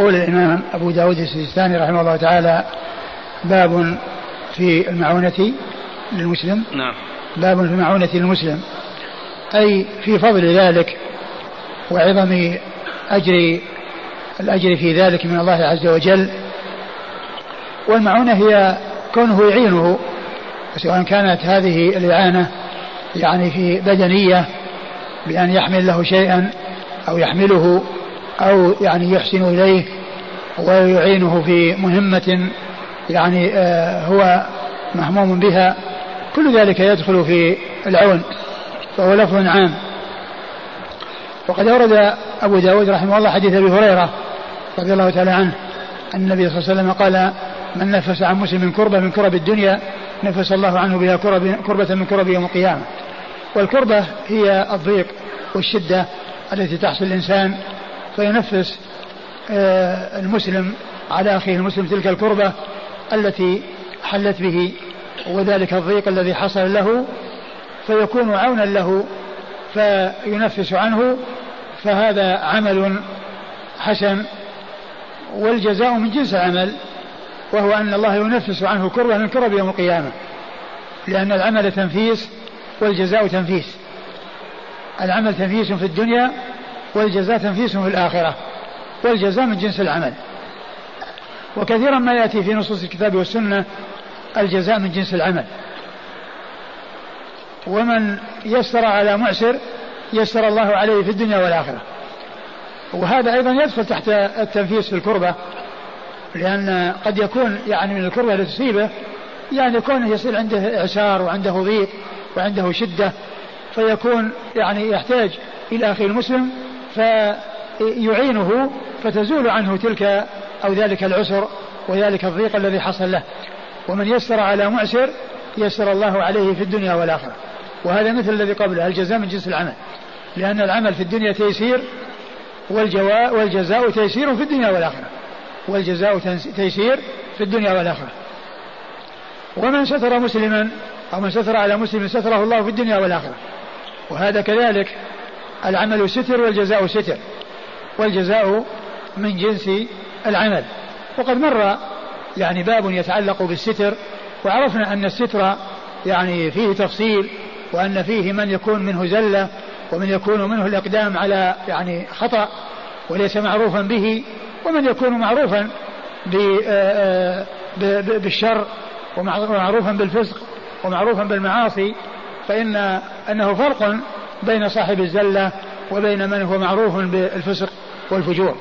يقول الإمام أبو داود السجستاني رحمه الله تعالى باب في المعونة للمسلم. نعم. باب في المعونة للمسلم أي في فضل ذلك وعظم أجر الأجر في ذلك من الله عز وجل. والمعونة هي كونه يعينه سواء كانت هذه الإعانة يعني في بدنية بأن يحمل له شيئا أو يحمله أو يعني يحسن إليه ويعينه في مهمة يعني آه هو مهموم بها. كل ذلك يدخل في العون فهو لفظ عام. وقد أورد أبو داود رحمه الله حديث أبي هريرة رضي الله تعالى عنه أن النبي صلى الله عليه وسلم قال من نفس عن مسلم كربة من كرب الدنيا نفس الله عنه بها كربة من كرب يوم القيامة. والكربة هي الضيق والشدة التي تحصل الإنسان فينفس آه، المسلم على أخيه المسلم تلك الكربة التي حلت به وذلك الضيق الذي حصل له فيكون عونا له فينفس عنه فهذا عمل حسن والجزاء من جنس العمل وهو أن الله ينفس عنه كربة من كرب يوم القيامة لأن العمل تنفيس والجزاء تنفيس. العمل تنفيس في الدنيا والجزاء تنفيس في الآخرة والجزاء من جنس العمل. وكثيرا ما يأتي في نصوص الكتاب والسنة الجزاء من جنس العمل. ومن يسر على معسر يسر الله عليه في الدنيا والآخرة. وهذا أيضا يدخل تحت التنفيس في الكربة لأن قد يكون يعني من الكربة التي تصيبه يعني يكون يصير عنده إعسار وعنده ضيق وعنده شدة فيكون يعني يحتاج إلى أخيه المسلم فيعينه فتزول عنه تلك أو ذلك العسر وذلك الضيق الذي حصل له. ومن يسر على معسر يسر الله عليه في الدنيا والآخرة. وهذا مثل الذي قبله الجزاء من جنس العمل. لأن العمل في الدنيا تيسير والجواء والجزاء تيسير في الدنيا والآخرة. والجزاء تيسير في الدنيا والآخرة. ومن ستر مسلما أو من ستر على مسلم ستره الله في الدنيا والآخرة. وهذا كذلك العمل ستر والجزاء ستر. والجزاء من جنس العمل. وقد مر يعني باب يتعلق بالستر وعرفنا أن الستر يعني فيه تفصيل وأن فيه من يكون منه زلة ومن يكون منه الإقدام على يعني خطأ وليس معروفا به ومن يكون معروفا آه، آه، بالشر ومعروفا بالفسق ومعروفا بالمعاصي فإن أنه فرق بين صاحب الزلة وبين من هو معروف بالفسق والفجور.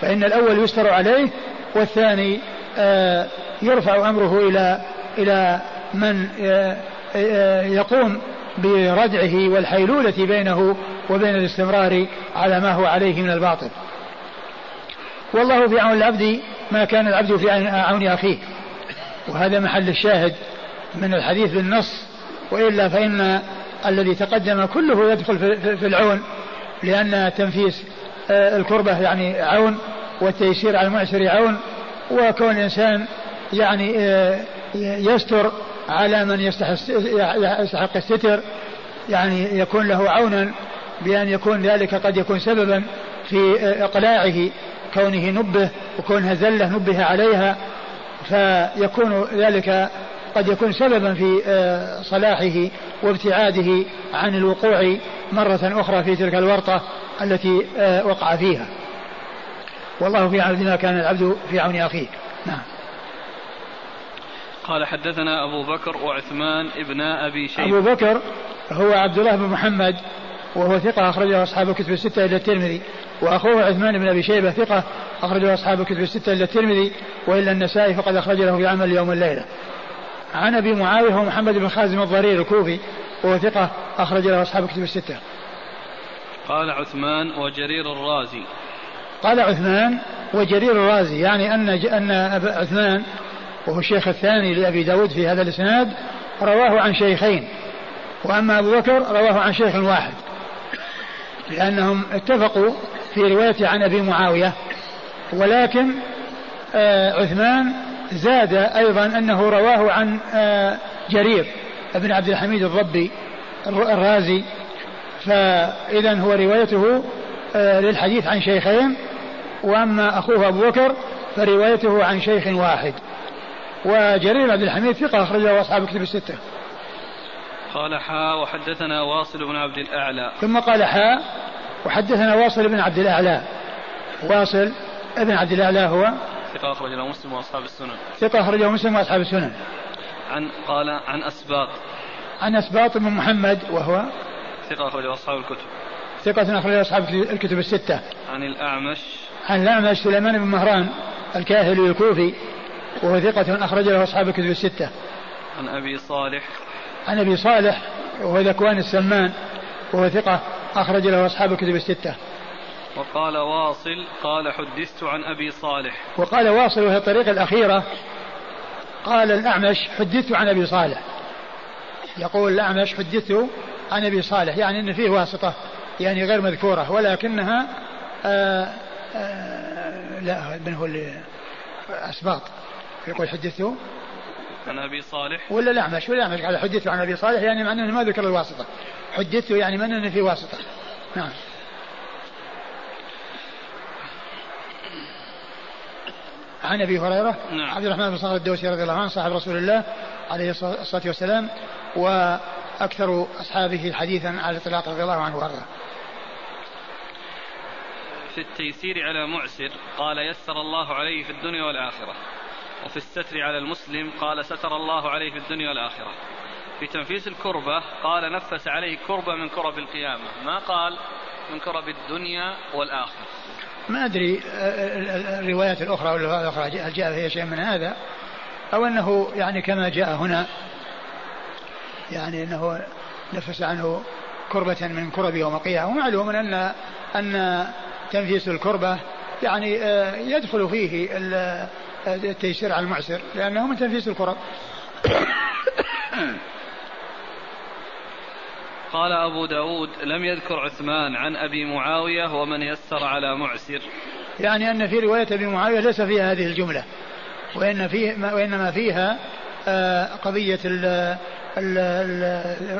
فإن الأول يستر عليه والثاني آه، يرفع أمره إلى إلى من يقوم بردعه والحيلولة بينه وبين الاستمرار على ما هو عليه من الباطل. والله في عون العبد ما كان العبد في عون أخيه. وهذا محل الشاهد من الحديث بالنص. وإلا فإن الذي تقدم كله يدخل في العون لأن تنفيس آه، الكربة يعني عون والتيسير على المعسر عون وكون الإنسان يعني آه، يستر على من يستحق الستر يعني يكون له عونا بأن يكون ذلك قد يكون سببا في إقلاعه كونه نبه وكونها زلة نبه عليها فيكون ذلك قد يكون سببا في آه، صلاحه وابتعاده عن الوقوع مرة أخرى في تلك الورطة التي آه، وقع فيها. والله في عون كان العبد في عون أخيه. نعم. قال حدثنا أبو بكر وعثمان ابن أبي شيبة. أبو بكر هو عبد الله بن محمد وهو ثقة أخرجه أصحاب الكتب الستة إلى الترمذي. وأخوه عثمان بن أبي شيبة ثقة أخرجه أصحاب الكتب الستة إلى الترمذي وإلا النسائي فقد أخرج له في عمل يوم الليلة. عن أبي معاوية ومحمد بن خازم الضرير الكوفي وهو ثقة أخرج له أصحاب الكتب الستة. قال عثمان وجرير الرازي. قال عثمان وجرير الرازي يعني أن أن عثمان وهو الشيخ الثاني لأبي داود في هذا الإسناد رواه عن شيخين. وأما أبو بكر رواه عن شيخ واحد. لأنهم اتفقوا في رواية عن أبي معاوية ولكن آه عثمان زاد أيضا أنه رواه عن آه جرير بن عبد الحميد الضبي الرازي. فإذا هو روايته آه للحديث عن شيخين وأما أخوه أبو بكر فروايته عن شيخ واحد. وجرير عبد الحميد ثقة أخرجه أصحاب كتب الستة. قال حاء وحدثنا واصل بن عبد الأعلى. ثم قال حاء وحدثنا واصل بن عبد الأعلى. واصل ابن عبد الأعلى هو ثقة أخرجه مسلم وأصحاب السنن ثقة أخرجه مسلم وأصحاب السنن عن قال عن أسباط عن أسباط بن محمد وهو ثقة أخرجه أصحاب الكتب ثقة أخرجه أصحاب الكتب الستة عن الأعمش عن الأعمش سليمان بن مهران الكاهلي الكوفي وهو ثقة أخرج له أصحاب الكتب الستة. عن أبي صالح. عن أبي صالح وهو ذكوان السمان وهو ثقة أخرج له أصحاب الكتب الستة. وقال واصل قال حدثت عن أبي صالح. وقال واصل وهي الطريقة الأخيرة. قال الأعمش حدثت عن أبي صالح. يقول الأعمش حدثت عن أبي صالح يعني أن فيه واسطة يعني غير مذكورة ولكنها آآ آه، آآ آه، لا من هو أسباط يقول حدثته عن أبي صالح. ولا الأعمش ولا الأعمش قال حدثته عن أبي صالح يعني معناه إنه ما ذكر الواسطة. حدثته يعني معناه إنه في واسطة. نعم. عن أبي هريرة نعم. عبد الرحمن بن صخر الدوسي رضي الله عنه صاحب رسول الله عليه الصلاه والسلام وأكثر أصحابه حديثا على الاطلاق رضي الله عنه وأرضاه. في التيسير على معسر قال يسر الله عليه في الدنيا والآخرة. وفي الستر على المسلم قال ستر الله عليه في الدنيا والآخرة. في تنفيس الكربة قال نفس عليه كربة من كرب القيامة. ما قال؟ من كرب الدنيا والآخرة. ما أدري الروايات الأخرى واللغات الأخرى هل جاء فيها شيء من هذا؟ أو أنه يعني كما جاء هنا يعني أنه نفس عنه كربة من كرب يوم القيامة. ومعلوم أن أن تنفيس الكربة يعني آه، يدخل فيه التيسير على المعسر لأنه من تنفيس الكرب. قال أبو داود لم يذكر عثمان عن أبي معاوية ومن يسر على معسر. يعني أن في رواية أبي معاوية ليس فيها هذه الجملة وإن فيه وإنما فيها آه، قضية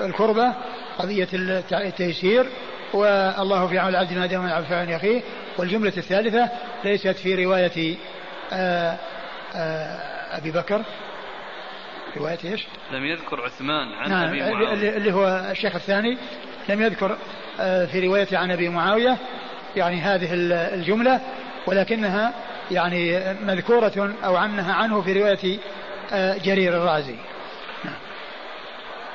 الكربة قضية التيسير والله في عون العبد ما دام العبد عون أخيه. والجملة الثالثة ليست في رواية آآ آآ أبي بكر رواية إيش؟ لم يذكر عثمان عن نعم أبي معاوية. اللي هو الشيخ الثاني لم يذكر في رواية عن أبي معاوية يعني هذه الجملة ولكنها يعني مذكورة أو عنها عنه في رواية جرير الرازي.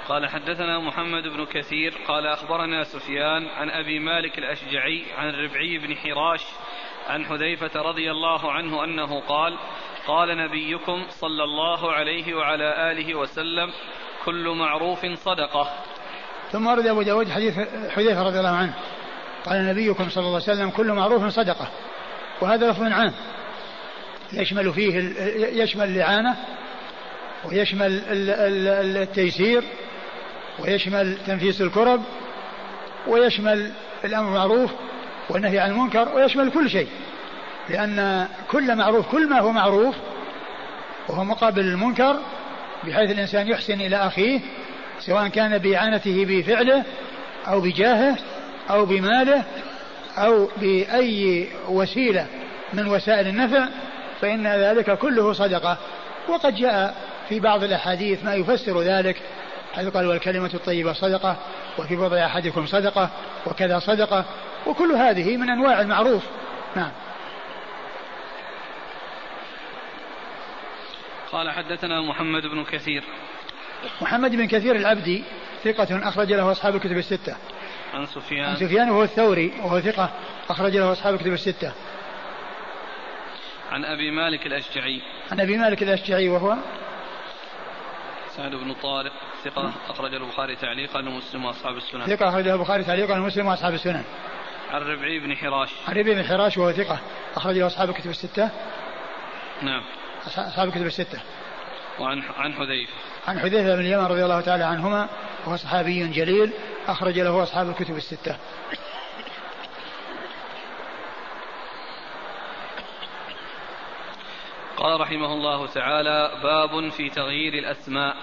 قال حدثنا محمد بن كثير قال أخبرنا سفيان عن أبي مالك الأشجعي عن ربعي بن حراش عن حذيفة رضي الله عنه أنه قال قال نبيكم صلى الله عليه وعلى آله وسلم كل معروف صدقة. ثم ورد أبو داود حديث حذيفة رضي الله عنه. قال نبيكم صلى الله عليه وسلم كل معروف صدقة. وهذا لفظ عام. يشمل فيه يشمل الإعانة ويشمل التيسير ويشمل تنفيس الكرب ويشمل الأمر بالمعروف والنهي عن المنكر ويشمل كل شيء. لأن كل معروف كل ما هو معروف وهو مقابل المنكر بحيث الإنسان يحسن إلى أخيه سواء كان بإعانته بفعله أو بجاهه أو بماله أو بأي وسيلة من وسائل النفع فإن ذلك كله صدقة. وقد جاء في بعض الأحاديث ما يفسر ذلك حيث قال والكلمة الطيبة صدقة وفي بضع أحدكم صدقة وكذا صدقة وكل هذه من أنواع المعروف. نعم. قال حدثنا محمد بن كثير. محمد بن كثير العبدي ثقة أخرج له أصحاب الكتب الستة. عن سفيان. عن سفيان وهو الثوري وهو ثقة أخرج له أصحاب الكتب الستة. عن أبي مالك الأشجعي. عن أبي مالك الأشجعي وهو؟ سعد بن طارق ثقة أخرج البخاري تعليقا ومسلم وأصحاب السنن. ثقة أخرج البخاري تعليقا ومسلم وأصحاب السنن. عن ربعي بن حراش. عن ربعي بن حراش وهو ثقة أخرج له أصحاب الكتب الستة. نعم. أصحاب الكتب الستة. وعن عن حذيفة. عن حذيفة بن اليمان رضي الله تعالى عنهما وهو صحابي جليل أخرج له أصحاب الكتب الستة. قال رحمه الله تعالى باب في تغيير الأسماء.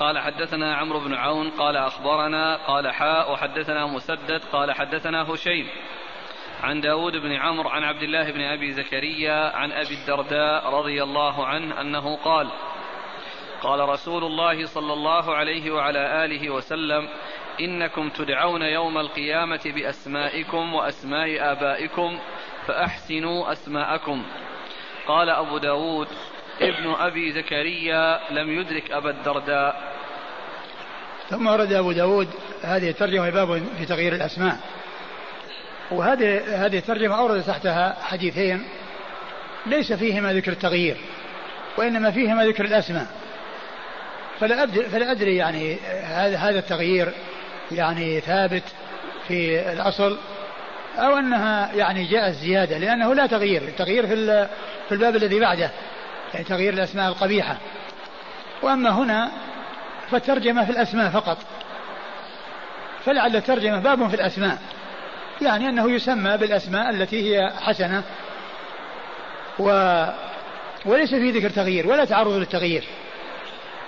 قال حدثنا عمرو بن عون قال أخبرنا قال حاء وحدثنا مسدد قال حدثنا هشيم. عن داود بن عمرو عن عبد الله بن أبي زكريا عن أبي الدرداء رضي الله عنه أنه قال قال رسول الله صلى الله عليه وعلى آله وسلم إنكم تدعون يوم القيامة بأسمائكم وأسماء آبائكم فأحسنوا أسماءكم. قال أبو داود ابن أبي زكريا لم يدرك أبا الدرداء. ثم ورد أبو داود هذه الترجمة باب في تغيير الأسماء. وهذه هذه الترجمة أورد تحتها حديثين ليس فيهما ذكر التغيير وإنما فيهما ذكر الأسماء. فلا أدري, فلا أدري يعني هذا هذا التغيير يعني ثابت في الأصل أو أنها يعني جاءت زيادة لأنه لا تغيير. التغيير في في الباب الذي بعده يعني تغيير الأسماء القبيحة. وأما هنا فالترجمة في الأسماء فقط. فلعل الترجمة باب في الأسماء. يعني أنه يسمى بالأسماء التي هي حسنة. و وليس في ذكر تغيير ولا تعرض للتغيير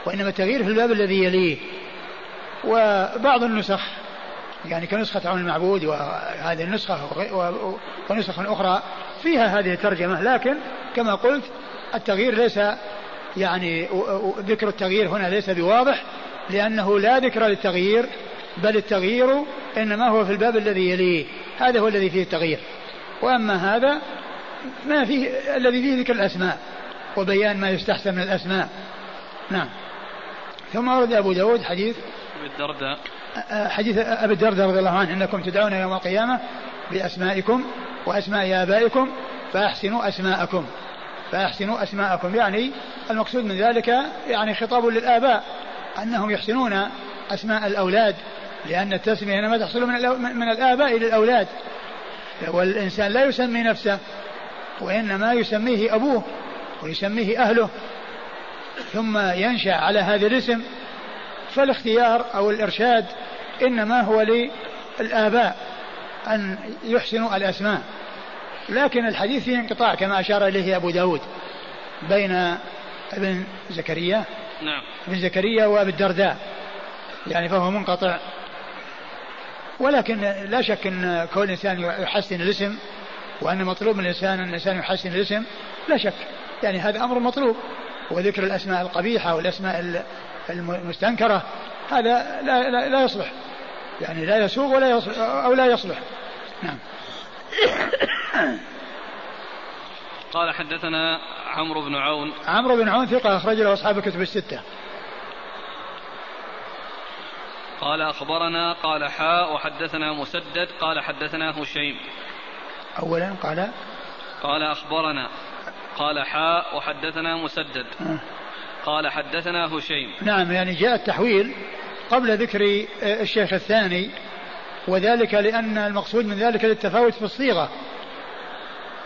وإنما التغيير في الباب الذي يليه. وبعض النسخ يعني كنسخة عون المعبود وهذه النسخة ونسخ أخرى فيها هذه الترجمة لكن كما قلت التغيير ليس يعني ذكر التغيير هنا ليس بواضح لأنه لا ذكر للتغيير بل التغيير إنما هو في الباب الذي يليه. هذا هو الذي فيه التغيير. وأما هذا ما فيه الذي فيه ذكر الأسماء وبيان ما يستحسن من الأسماء. نعم. ثم ورد أبو داود حديث أبي الدرداء. حديث أبي الدرداء رضي الله عنه إنكم تدعون يوم القيامة بأسمائكم وأسماء آبائكم فأحسنوا أسماءكم. فأحسنوا أسماءكم. يعني المقصود من ذلك يعني خطاب للآباء أنهم يحسنون أسماء الأولاد لأن التسمية إنما تحصل من, من الآباء إلى الأولاد. والإنسان لا يسمي نفسه وإنما يسميه أبوه ويسميه أهله. ثم ينشأ على هذا الاسم فالاختيار أو الإرشاد إنما هو للآباء أن يحسنوا الأسماء. لكن الحديث فيه انقطاع كما أشار إليه أبو داود بين ابن زكريا نعم. ابن زكريا وأبي الدرداء. يعني فهو منقطع. ولكن لا شك إن كون الإنسان يحسن الاسم وأن مطلوب من الإنسان أن الإنسان يحسن الاسم لا شك. يعني هذا أمر مطلوب. وذكر الأسماء القبيحة والأسماء المستنكرة هذا لا, لا, لا يصلح. يعني لا يسوغ ولا يصلح أو لا يصلح. نعم. قال حدثنا عمرو بن عون. عمرو بن عون ثقة أخرج له أصحاب الكتب الستة. قال أخبرنا قال حاء وحدثنا مسدد قال حدثنا هشيم. أولا قال؟ قال أخبرنا قال حاء وحدثنا مسدد. آه. قال حدثنا هشيم. نعم يعني جاء التحويل قبل ذكر الشيخ الثاني وذلك لأن المقصود من ذلك التفاوت في الصيغة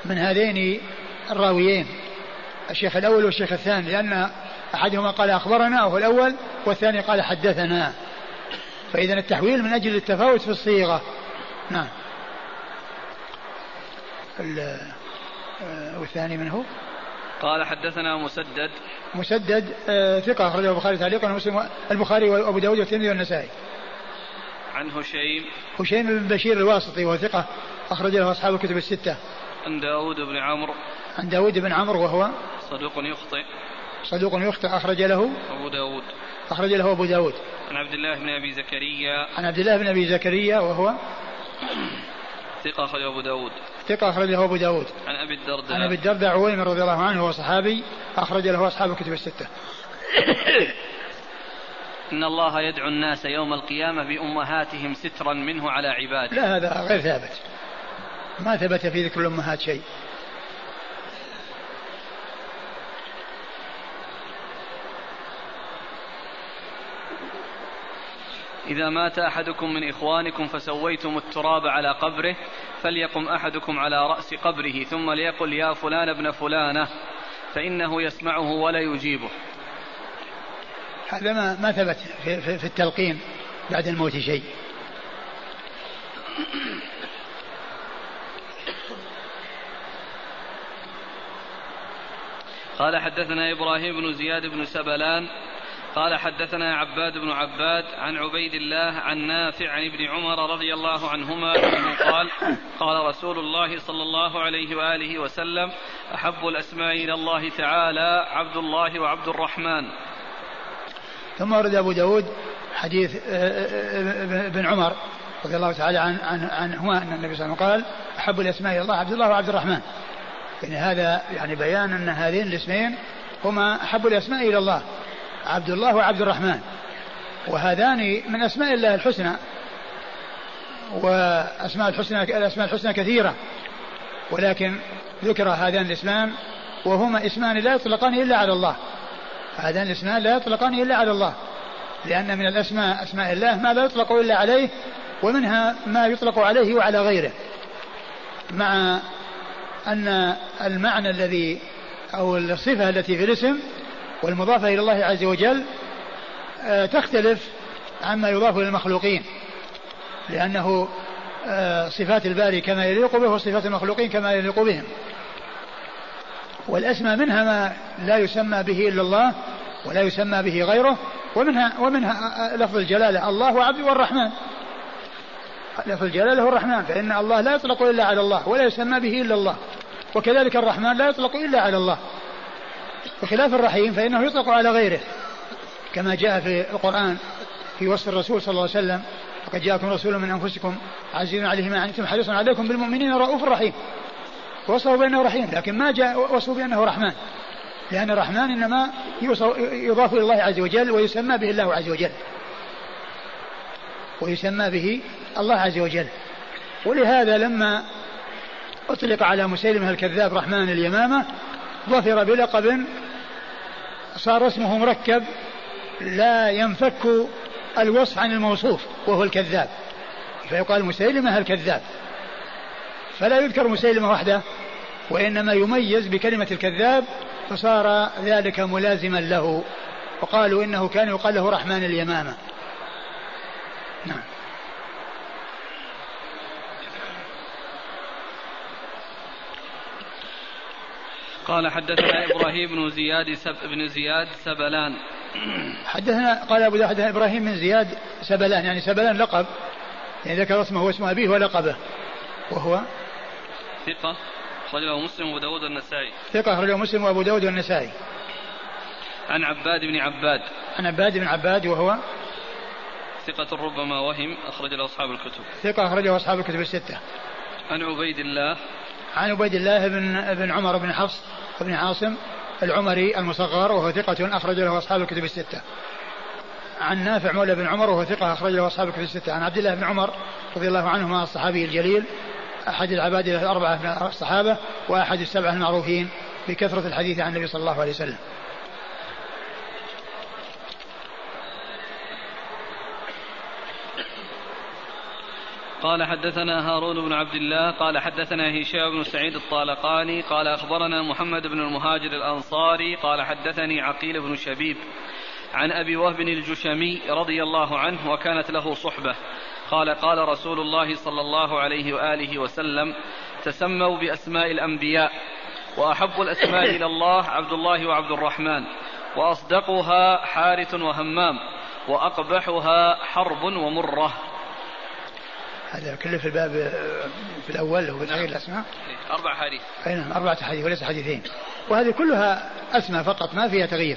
من هذين الراويين الشيخ الأول والشيخ الثاني لأن أحدهما قال أخبرنا وهو الأول والثاني قال حدثنا. فإذا التحويل من أجل التفاوت في الصيغة. نعم. آه، والثاني من هو؟ قال حدثنا مسدد. مسدد آه، ثقة أخرجه البخاري تعليقا ومسلم البخاري وأبو داود والترمذي والنسائي. عن هشيم. هشيم بن بشير الواسطي وهو ثقة أخرج له أصحاب الكتب الستة. عن داود بن عمرو. عن داود بن عمرو وهو صدوق يخطئ. صدوق يخطئ أخرج له أبو داود. أخرج له أبو داود. عن عبد الله بن أبي زكريا. عن عبد الله بن أبي زكريا وهو ثقة أخرجه أبو داود. ثقة أخرج له أبو داود. عن أبي الدرداء. عن أبي الدرداء عويمر رضي الله عنه وهو صحابي أخرج له أصحاب الكتب الستة. إن الله يدعو الناس يوم القيامة بأمهاتهم سترا منه على عباده. لا هذا غير ثابت. ما ثبت في ذكر الأمهات شيء. إذا مات أحدكم من إخوانكم فسويتم التراب على قبره فليقم أحدكم على رأس قبره ثم ليقل يا فلان ابن فلانة فإنه يسمعه ولا يجيبه. هذا ما ما ثبت في, في, في التلقين بعد الموت شيء. قال حدثنا إبراهيم بن زياد بن سبلان قال حدثنا عباد بن عباد عن عبيد الله عن نافع عن ابن عمر رضي الله عنهما أنه قال قال رسول الله صلى الله عليه وآله وسلم أحب الأسماء إلى الله تعالى عبد الله وعبد الرحمن. ثم ورد أبو داود حديث آه، آه، ابن عمر رضي الله تعالى عن عن عنهما أن النبي صلى الله عليه وسلم قال أحب الأسماء إلى الله عبد الله وعبد الرحمن. يعني هذا يعني بيان أن هذين الاسمين هما أحب الأسماء إلى الله. عبد الله وعبد الرحمن. وهذان من أسماء الله الحسنى. وأسماء الحسنى الأسماء الحسنى كثيرة. ولكن ذكر هذان الاسمان وهما اسمان لا يطلقان إلا على الله. هذان الاسمان لا يطلقان إلا على الله. لأن من الأسماء أسماء الله ما لا يطلق إلا عليه ومنها ما يطلق عليه وعلى غيره. مع أن المعنى الذي أو الصفة التي في الاسم والمضافة إلى الله عز وجل آه، تختلف عما يضاف إلى المخلوقين. لأنه آه، صفات الباري كما يليق به وصفات المخلوقين كما يليق بهم. والأسمى منها ما لا يسمى به إلا الله ولا يسمى به غيره ومنها ومنها آه، لفظ الجلالة الله وعبد والرحمن. لفظ الجلالة هو الرحمن فإن الله لا يطلق إلا على الله ولا يسمى به إلا الله وكذلك الرحمن لا يطلق إلا على الله. بخلاف الرحيم فإنه يطلق على غيره كما جاء في القرآن في وصف الرسول صلى الله عليه وسلم وقد جاءكم رسول من أنفسكم عزيز عليه ما عنتم حريص عليكم بالمؤمنين رؤوف رحيم. وصفه بأنه رحيم لكن ما جاء وصفه بأنه رحمن لأن الرحمن إنما يضاف إلى الله عز وجل ويسمى به الله عز وجل. ويسمى به الله عز وجل. ولهذا لما أطلق على مسيلمة الكذاب رحمن اليمامة ظفر بلقب صار اسمه مركب لا ينفك الوصف عن الموصوف وهو الكذاب. فيقال مسيلمة الكذاب. فلا يذكر مسيلمة وحده وإنما يميز بكلمة الكذاب فصار ذلك ملازما له. وقالوا إنه كان يقال له رحمن اليمامة. نعم. قال حدثنا إبراهيم بن زياد سب بن زياد سبلان. حدثنا قال أبو حدثنا إبراهيم بن زياد سبلان. يعني سبلان لقب. يعني ذكر اسمه واسم أبيه ولقبه. وهو ثقة أخرجه مسلم وأبو داود والنسائي. ثقة أخرجه مسلم وأبو داود والنسائي. عن عباد بن عباد. عن عباد بن عباد وهو ثقة ربما وهم أخرج له أصحاب الكتب. ثقة أخرجه أصحاب الكتب الستة. عن عبيد الله عن عبيد الله بن بن عمر بن حفص بن عاصم العمري المصغر وهو ثقة أخرج له أصحاب الكتب الستة. عن نافع مولى بن عمر وهو ثقة أخرج له أصحاب الكتب الستة. عن عبد الله بن عمر رضي الله عنهما الصحابي الجليل أحد العباد الأربعة من الصحابة وأحد السبعة المعروفين بكثرة الحديث عن النبي صلى الله عليه وسلم. قال حدثنا هارون بن عبد الله قال حدثنا هشام بن سعيد الطالقاني قال أخبرنا محمد بن المهاجر الأنصاري قال حدثني عقيل بن شبيب عن أبي وهب الجشمي رضي الله عنه وكانت له صحبة. قال قال رسول الله صلى الله عليه وآله وسلم تسموا بأسماء الأنبياء وأحب الأسماء إلى الله عبد الله وعبد الرحمن وأصدقها حارث وهمام وأقبحها حرب ومرة. هذا كله في الباب في الأول هو تغيير الأسماء أربع حديث أي نعم أربعة حديث وليس حديثين. وهذه كلها أسماء فقط ما فيها تغيير.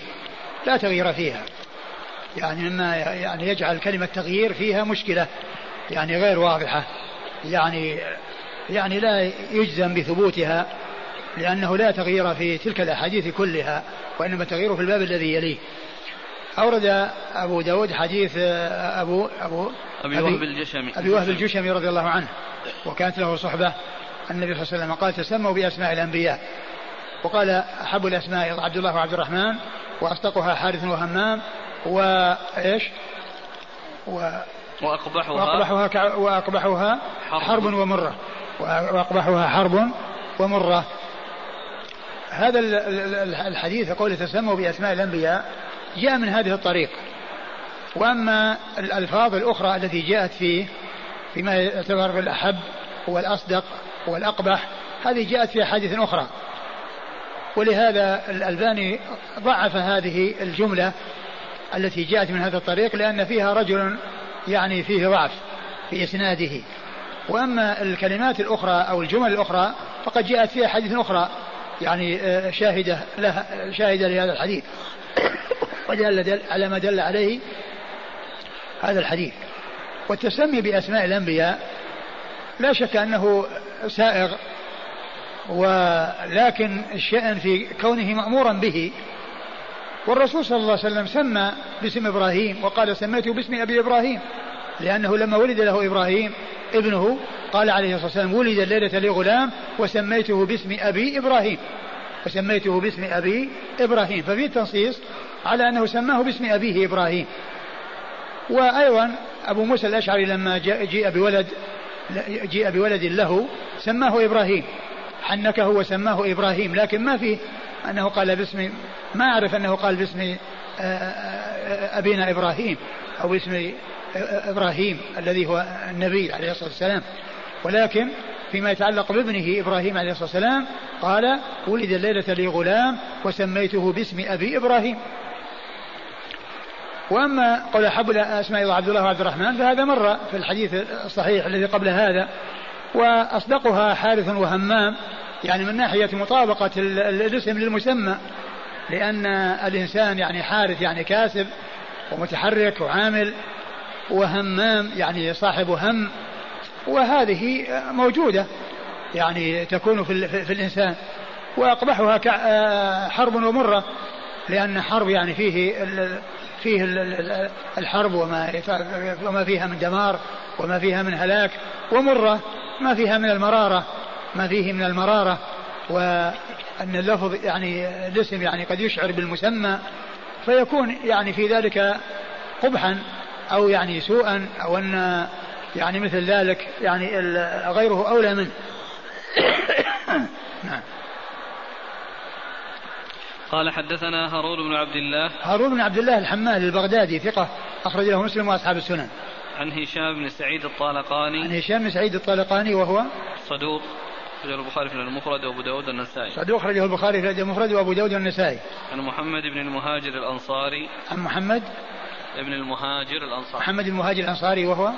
لا تغيير فيها. يعني مما يعني يجعل كلمة تغيير فيها مشكلة. يعني غير واضحة. يعني يعني لا يجزم بثبوتها لأنه لا تغيير في تلك الأحاديث كلها وإنما التغيير في الباب الذي يليه. أورد أبو داود حديث أبو أبو أبي وهب الجشمي. أبي وهب الجشمي رضي الله عنه وكانت له صحبة. النبي صلى الله عليه وسلم قال تسموا بأسماء الأنبياء. وقال أحب الأسماء عبد الله وعبد الرحمن وأصدقها حارث وهمام وإيش و وأقبحها وأقبحها, كع... وأقبحها حرب, حرب ومرة. وأقبحها حرب ومرة. هذا الحديث قول تسموا بأسماء الأنبياء. جاء من هذه الطريق. وأما الألفاظ الأخرى التي جاءت فيه فيما يعتبر بالأحب والأصدق والأقبح هذه جاءت في أحاديث أخرى. ولهذا الألباني ضعف هذه الجملة التي جاءت من هذا الطريق لأن فيها رجل يعني فيه ضعف في إسناده. وأما الكلمات الأخرى أو الجمل الأخرى فقد جاءت فيها حديث أخرى يعني آه، شاهدة لها شاهدة لهذا الحديث. ودل على ما دل عليه هذا الحديث. والتسمي بأسماء الأنبياء لا شك أنه سائغ ولكن الشأن في كونه مأمورا به. والرسول صلى الله عليه وسلم سمى باسم إبراهيم وقال سميته باسم أبي إبراهيم لأنه لما ولد له إبراهيم ابنه قال عليه الصلاة والسلام ولد الليلة لي غلام وسميته باسم أبي إبراهيم وسميته باسم أبي إبراهيم. ففي تنصيص على أنه سماه باسم أبيه إبراهيم. وأيضا أبو موسى الأشعري لما جيء بولد جيء بولد له سماه إبراهيم. حنكه وسماه إبراهيم. لكن ما فيه أنه قال باسم ما أعرف أنه قال باسم آه، آه، أبينا إبراهيم أو باسم إبراهيم الذي هو النبي عليه الصلاة والسلام. ولكن فيما يتعلق بابنه إبراهيم عليه الصلاة والسلام قال ولد الليلة لي غلام وسميته باسم أبي إبراهيم. وأما قول احب أسماء عبد الله وعبد الرحمن فهذا مر في الحديث الصحيح الذي قبل هذا. وأصدقها حارث وهمام يعني من ناحية مطابقة الاسم للمسمى لأن الإنسان يعني حارث يعني كاسب ومتحرك وعامل وهمام يعني صاحب هم وهذه موجودة يعني تكون في, في الإنسان. وأقبحها حرب ومرة لأن حرب يعني فيه فيه الحرب وما وما فيها من دمار وما فيها من هلاك ومرة ما فيها من المرارة ما فيه من المرارة. وأن اللفظ يعني الاسم يعني قد يشعر بالمسمى فيكون يعني في ذلك قبحا أو يعني سوءا أو أن يعني مثل ذلك يعني غيره أولى منه. نعم. قال حدثنا هارون بن عبد الله. هارون بن عبد الله الحمال البغدادي ثقة أخرج له مسلم وأصحاب السنن. عن هشام بن سعيد الطالقاني. عن هشام بن سعيد الطالقاني وهو؟ صدوق أخرجه البخاري في المفرد وأبو داود والنسائي. صدوق أخرجه البخاري في المفرد وأبو داود والنسائي. عن محمد بن المهاجر الأنصاري. عن محمد ابن المهاجر الأنصاري. محمد المهاجر الأنصاري وهو؟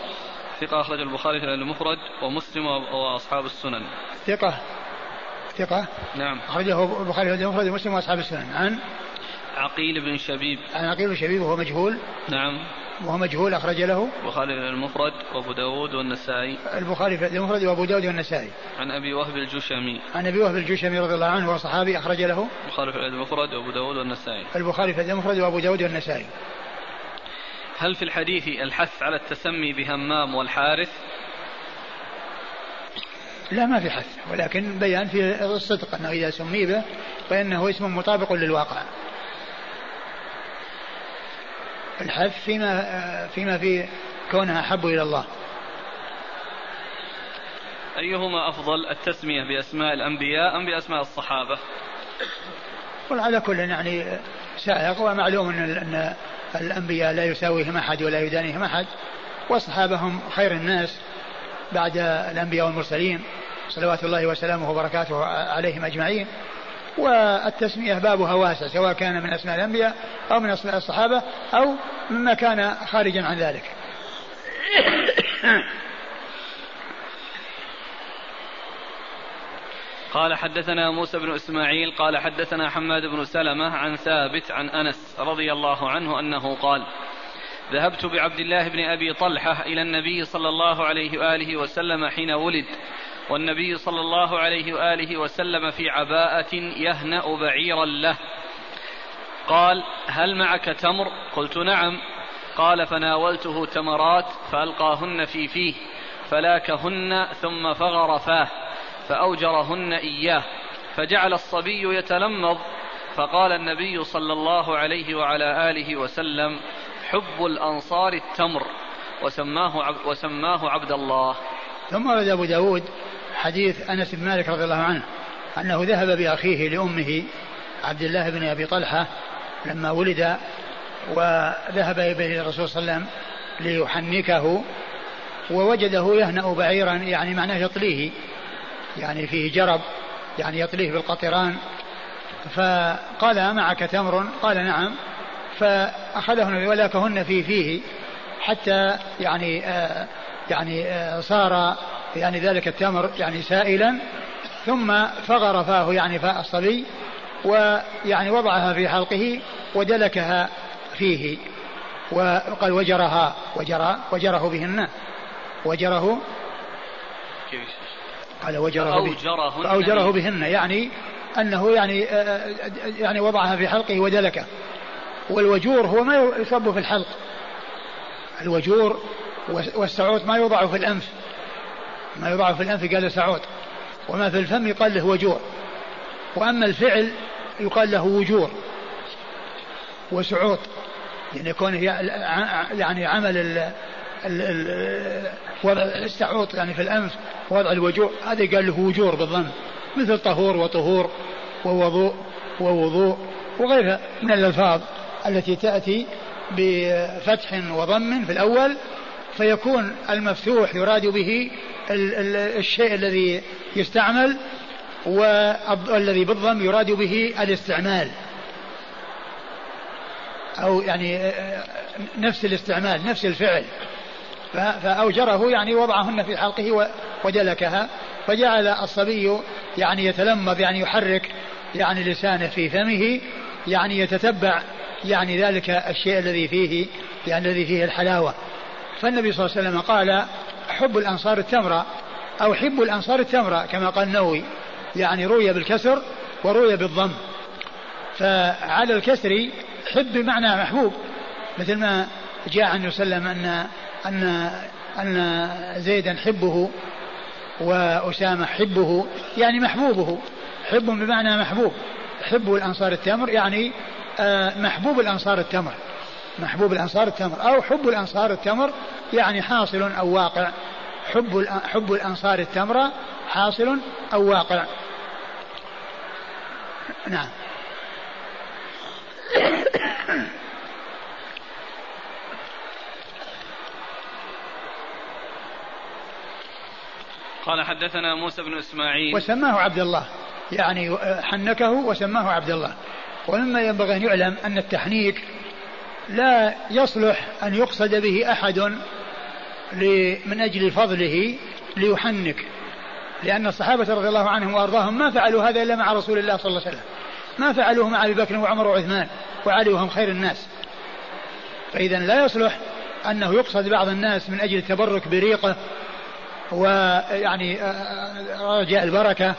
ثقة أخرج البخاري في المفرد ومسلم وأصحاب السنن. ثقة ثقة. نعم. أخرجه البخاري في المفرد ومسلم وأصحاب السنن. عن؟ عقيل بن شبيب. عن عقيل بن شبيب وهو مجهول. نعم. وهو مجهول أخرج له. البخاري في المفرد وأبو داود والنسائي. البخاري في المفرد وأبو داود والنسائي. عن أبي وهب الجشمي. عن أبي وهب الجشمي رضي الله عنه وهو صحابي أخرج له. البخاري في المفرد وأبو داود والنسائي. البخاري في المفرد وأبو داود والنسائي. هل في الحديث الحث على التسمي بهمام والحارث؟ لا ما في حث. ولكن بيان في الصدق أنه إذا سمي به فإنه اسم مطابق للواقع. الحث فيما فيما في كونها أحب إلى الله. أيهما أفضل التسمية بأسماء الأنبياء أم بأسماء الصحابة؟ وعلى كل يعني سائق ومعلوم أن الأنبياء لا يساويهم أحد ولا يدانيهم أحد والصحابة هم خير الناس. بعد الأنبياء والمرسلين صلوات الله وسلامه وبركاته عليهم أجمعين. والتسمية بابها واسع سواء كان من أسماء الأنبياء أو من أسماء الصحابة أو مما كان خارجا عن ذلك. قال حدثنا موسى بن إسماعيل قال حدثنا حماد بن سلمة عن ثابت عن أنس رضي الله عنه أنه قال ذهبت بعبد الله بن أبي طلحة إلى النبي صلى الله عليه وآله وسلم حين ولد. والنبي صلى الله عليه وآله وسلم في عباءة يهنأ بعيرا له. قال هل معك تمر؟ قلت نعم. قال فناولته تمرات فألقاهن في فيه فلاكهن ثم فغر فاه فأوجرهن إياه فجعل الصبي يتلمض فقال النبي صلى الله عليه وعلى آله وسلم حب الأنصار التمر وسماه عبد وسماه عبد الله. ثم ورد أبو داود حديث أنس بن مالك رضي الله عنه أنه ذهب بأخيه لأمه عبد الله بن أبي طلحة لما ولد وذهب به الرسول صلى الله عليه وسلم ليحنكه ووجده يهنأ بعيرا يعني معناه يطليه يعني فيه جرب يعني يطليه بالقطران. فقال معك تمر؟ قال نعم. فأخذهن ولاكهن في فيه حتى يعني آه يعني آه صار يعني ذلك التمر يعني سائلا ثم فغر فاه يعني فاء الصبي ويعني وضعها في حلقه ودلكها فيه وقال وجرها وجرى وجره بهن وجره قال وجره أوجرهن أوجره بهن يعني أنه يعني يعني وضعها في حلقه ودلكه. والوجور هو ما يصب في الحلق. الوجور والسعوط ما يوضع في الأنف. ما يوضع في الأنف قال سعوط وما في الفم يقال له وجور. وأما الفعل يقال له وجور. وسعوط يعني يكون يعني عمل ال وضع السعوط يعني في الأنف وضع الوجوع هذا قال له وجور بالضم. مثل طهور وطهور ووضوء ووضوء وغيرها من الألفاظ. التي تأتي بفتح وضم في الأول فيكون المفتوح يراد به الشيء الذي يستعمل والذي بالضم يراد به الاستعمال. أو يعني نفس الاستعمال نفس الفعل. فأوجره يعني وضعهن في حلقه ودلكها فجعل الصبي يعني يتلمذ يعني يحرك يعني لسانه في فمه يعني يتتبع يعني ذلك الشيء الذي فيه يعني الذي فيه الحلاوة. فالنبي صلى الله عليه وسلم قال حب الأنصار التمرة أو حب الأنصار التمرة كما قال النووي. يعني روي بالكسر وروي بالضم. فعلى الكسر حب بمعنى محبوب. مثل ما جاء عن وسلم أن أن أن زيدا حبه وأسامة حبه يعني محبوبه. حب بمعنى محبوب. حب الأنصار التمر يعني محبوب الأنصار التمر. محبوب الأنصار التمر. أو حب الأنصار التمر يعني حاصل أو واقع. حب حب الأنصار التمر حاصل أو واقع. نعم. قال حدثنا موسى بن إسماعيل. وسماه عبد الله. يعني حنكه وسماه عبد الله. ومما ينبغي أن يعلم أن التحنيك لا يصلح أن يقصد به أحد من أجل فضله ليحنك. لأن الصحابة رضي الله عنهم وأرضاهم ما فعلوا هذا إلا مع رسول الله صلى الله عليه وسلم. ما فعلوه مع أبي بكر وعمر وعثمان وعلي وهم خير الناس. فإذا لا يصلح أنه يقصد بعض الناس من أجل التبرك بريقة ويعني آه، آه، رجاء البركة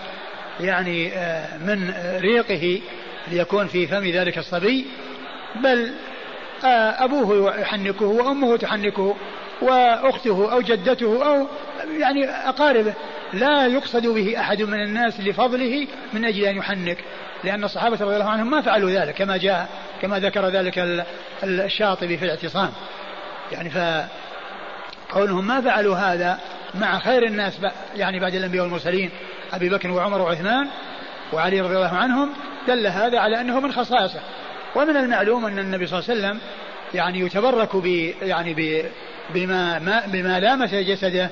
يعني آه، من ريقه. ليكون في فم ذلك الصبي بل أبوه يحنكه وأمه تحنكه وأخته أو جدته أو يعني أقاربه. لا يقصد به أحد من الناس لفضله من أجل أن يحنك لأن الصحابة رضي الله عنهم ما فعلوا ذلك كما جاء كما ذكر ذلك الشاطبي في الاعتصام. يعني فقولهم ما فعلوا هذا مع خير الناس يعني بعد الأنبياء والمرسلين أبي بكر وعمر وعثمان وعلي رضي الله عنهم دل هذا على أنه من خصائصه. ومن المعلوم أن النبي صلى الله عليه وسلم يعني يتبرك ب يعني ب بما ما بما لامس جسده.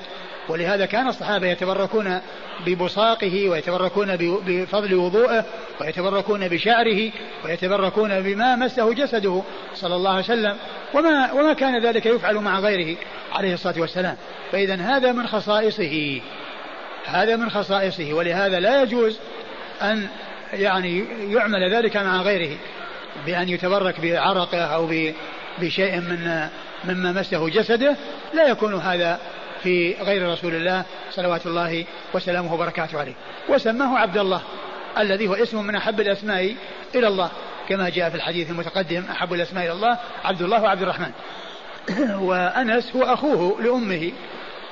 ولهذا كان الصحابة يتبركون ببصاقه ويتبركون بفضل وضوءه ويتبركون بشعره ويتبركون بما مسه جسده صلى الله عليه وسلم. وما وما كان ذلك يفعل مع غيره عليه الصلاة والسلام. فإذا هذا من خصائصه. هذا من خصائصه. ولهذا لا يجوز أن يعني يعمل ذلك مع غيره بأن يتبرك بعرقه أو بشيء من مما مسه جسده. لا يكون هذا في غير رسول الله صلوات الله وسلامه وبركاته عليه. وسماه عبد الله الذي هو اسم من أحب الأسماء إلى الله. كما جاء في الحديث المتقدم أحب الأسماء إلى الله عبد الله وعبد الرحمن. وأنس هو أخوه لأمه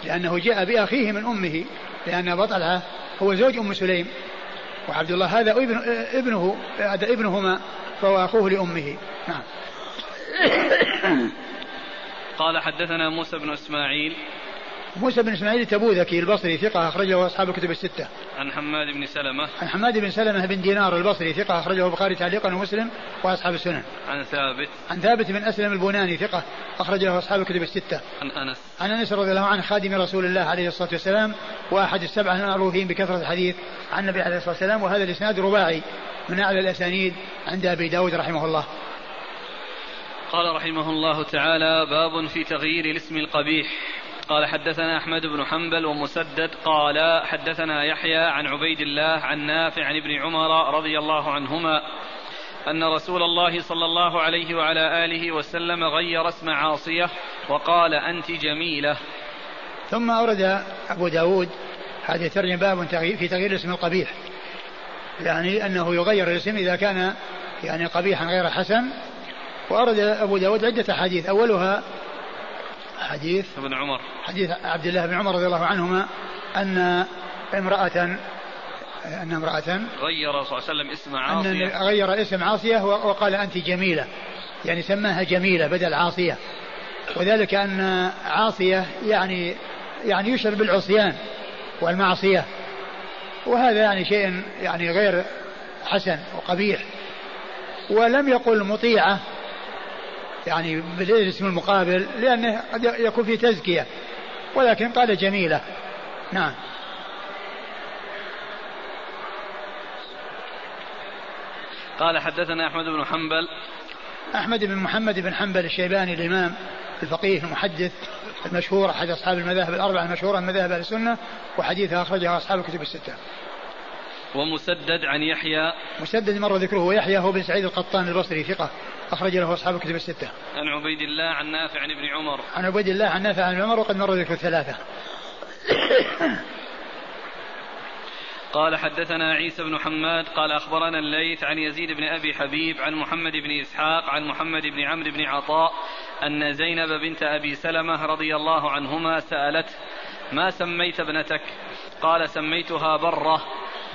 لأنه جاء بأخيه من أمه لأن بطلها هو زوج أم سليم. وعبد الله هذا ابن ابنه هذا ابنهما فهو أخوه لأمه. نعم. قال حدثنا موسى بن إسماعيل موسى بن إسماعيل التبوذكي البصري ثقة أخرجه أصحاب الكتب الستة. عن حماد بن سلمة. عن حماد بن سلمة بن دينار البصري ثقة أخرجه البخاري تعليقا ومسلم وأصحاب السنن. عن ثابت. عن ثابت بن أسلم البناني ثقة أخرجه أصحاب الكتب الستة. عن أنس. عن أنس رضي الله عنه خادم رسول الله عليه الصلاة والسلام وأحد السبعة المعروفين بكثرة الحديث عن النبي عليه الصلاة والسلام وهذا الإسناد رباعي من أعلى الأسانيد عند أبي داود رحمه الله. قال رحمه الله تعالى باب في تغيير الاسم القبيح قال حدثنا أحمد بن حنبل ومسدد قال حدثنا يحيى عن عبيد الله عن نافع عن ابن عمر رضي الله عنهما أن رسول الله صلى الله عليه وعلى آله وسلم غير اسم عاصية وقال أنت جميلة. ثم أورد أبو داود هذه ترجم باب في تغيير اسم القبيح يعني أنه يغير الاسم إذا كان يعني قبيحا غير حسن وأورد أبو داود عدة أحاديث أولها حديث ابن عمر. حديث عبد الله بن عمر رضي الله عنهما أن امرأة أن امرأة غير صلى الله عليه وسلم اسم عاصية. أن غير اسم عاصية وقال أنت جميلة. يعني سماها جميلة بدل عاصية. وذلك أن عاصية يعني يعني يشعر بالعصيان والمعصية. وهذا يعني شيء يعني غير حسن وقبيح. ولم يقل مطيعة يعني بالاسم المقابل لأنه قد يكون في تزكية. ولكن قال جميلة. نعم. قال حدثنا أحمد بن حنبل. أحمد بن محمد بن حنبل الشيباني الإمام الفقيه المحدث المشهور أحد أصحاب المذاهب الأربعة المشهورة من مذاهب السنة وحديثها أخرجها أصحاب الكتب الستة. ومسدد عن يحيى مسدد مر ذكره ويحيى هو بن سعيد القطان البصري ثقة أخرج له أصحاب الكتب الستة. عن عبيد الله عن نافع عن ابن عمر. عن عبيد الله عن نافع عن عمر وقد مر ذكر الثلاثة. قال حدثنا عيسى بن حماد قال أخبرنا الليث عن يزيد بن أبي حبيب عن محمد بن إسحاق عن محمد بن عمرو بن عطاء أن زينب بنت أبي سلمة رضي الله عنهما سألته ما سميت ابنتك قال سميتها برة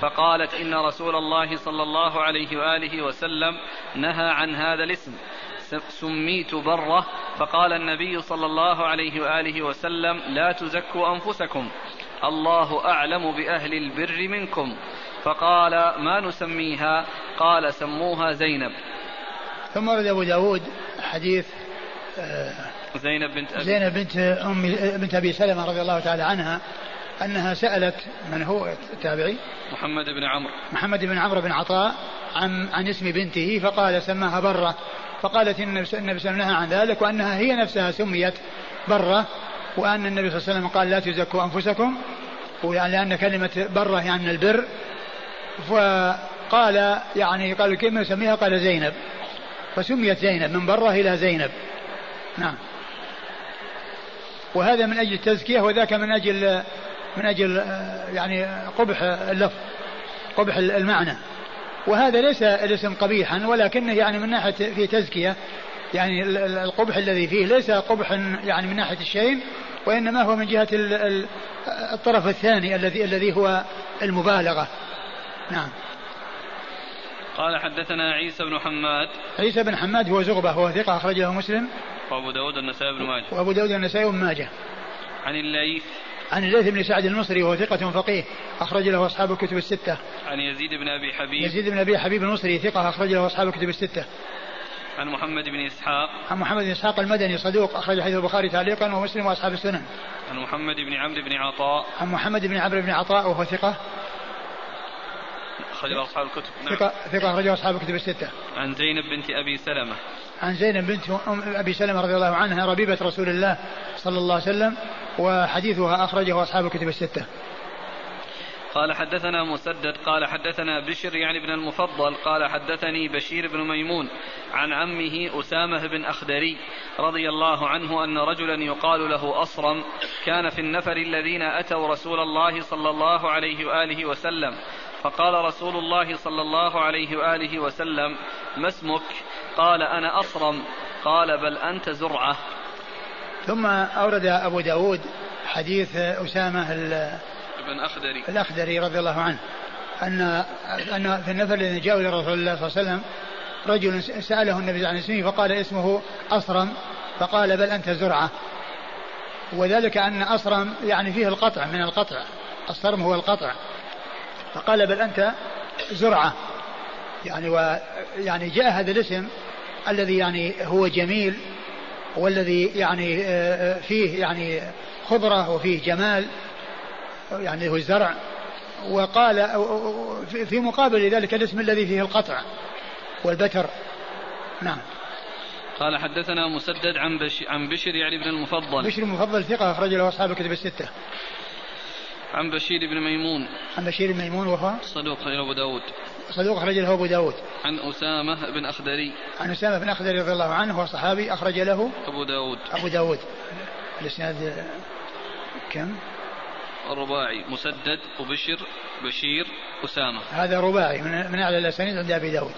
فقالت إن رسول الله صلى الله عليه وآله وسلم نهى عن هذا الاسم. سميت برة. فقال النبي صلى الله عليه وآله وسلم لا تزكوا أنفسكم. الله أعلم بأهل البر منكم. فقال ما نسميها؟ قال سموها زينب. ثم ورد أبو داود حديث آه، زينب بنت أبي زينب بنت أم بنت أبي سلمة رضي الله تعالى عنها أنها سألت من هو التابعي محمد بن عمرو. محمد بن عمرو بن عطاء عن عن اسم بنته فقال سماها برة. فقالت إن النبي صلى الله عليه وسلم نهى عن ذلك وأنها هي نفسها سميت برة وأن النبي صلى الله عليه وسلم قال لا تزكوا أنفسكم ويعني لأن كلمة برة يعني البر. فقال يعني قال كيف نسميها قال زينب. فسميت زينب من برة إلى زينب. نعم. وهذا من أجل التزكية وذاك من أجل من أجل يعني قبح اللفظ قبح المعنى. وهذا ليس الاسم قبيحا ولكنه يعني من ناحية في تزكية. يعني القبح الذي فيه ليس قبحا يعني من ناحية الشيء وإنما هو من جهة الطرف الثاني الذي الذي هو المبالغة. نعم. قال حدثنا عيسى بن حماد. عيسى بن حماد هو زغبة هو ثقة أخرج له مسلم. وأبو داود النسائي بن ماجه. وأبو داود النسائي بن ماجه. عن الليث. عن الليث بن سعد المصري وهو ثقة فقيه أخرج له أصحاب الكتب الستة. عن يزيد بن أبي حبيب يزيد بن أبي حبيب المصري ثقة أخرج له أصحاب الكتب الستة. عن محمد بن إسحاق عن محمد بن إسحاق المدني صدوق أخرج حديث البخاري تعليقا ومسلم وأصحاب السنن. عن محمد بن عمرو بن عطاء عن محمد بن عمرو بن عطاء وهو ثقة أخرج أصحاب الكتب نعم. ثقة ثقة أخرج أصحاب الكتب الستة. عن زينب بنت أبي سلمة. عن زينب بنت أبي سلمة رضي الله عنها ربيبة رسول الله صلى الله عليه وسلم وحديثها أخرجه أصحاب الكتب الستة. قال حدثنا مسدد قال حدثنا بشر يعني ابن المفضل قال حدثني بشير بن ميمون عن عمه أسامة بن أخدري رضي الله عنه أن رجلا يقال له أصرم كان في النفر الذين أتوا رسول الله صلى الله عليه وآله وسلم. فقال رسول الله صلى الله عليه وآله وسلم ما اسمك؟ قال أنا أصرم. قال بل أنت زرعة. ثم أورد أبو داود حديث أسامة بن أخدري. الأخدري رضي الله عنه أن أن في النفر الذي جاءوا إلى رسول الله صلى الله عليه وسلم رجل سأله النبي عن اسمه فقال اسمه أصرم فقال بل أنت زرعة. وذلك أن أصرم يعني فيه القطع من القطع الصرم هو القطع. فقال بل أنت زرعة. يعني و يعني جاء هذا الاسم الذي يعني هو جميل والذي يعني آه، آه، فيه يعني خضرة وفيه جمال يعني هو الزرع. وقال في مقابل ذلك الاسم الذي فيه القطع والبتر. نعم. قال حدثنا مسدد عن بش عن بشر يعني بن المفضل. بشر المفضل ثقة أخرج له أصحاب الكتب الستة. عن بشير بن ميمون. عن بشير بن ميمون وهو؟ صدوق غير أبو داود. صدوق أخرج له أبو داود. عن أسامة بن أخدري. عن أسامة بن أخدري رضي الله عنه هو صحابي أخرج له أبو داود. أبو داود. الإسناد كم؟ الرباعي. مسدد وبشر بشير أسامة. هذا رباعي. من, من أعلى الأسانيد عند أبي داود.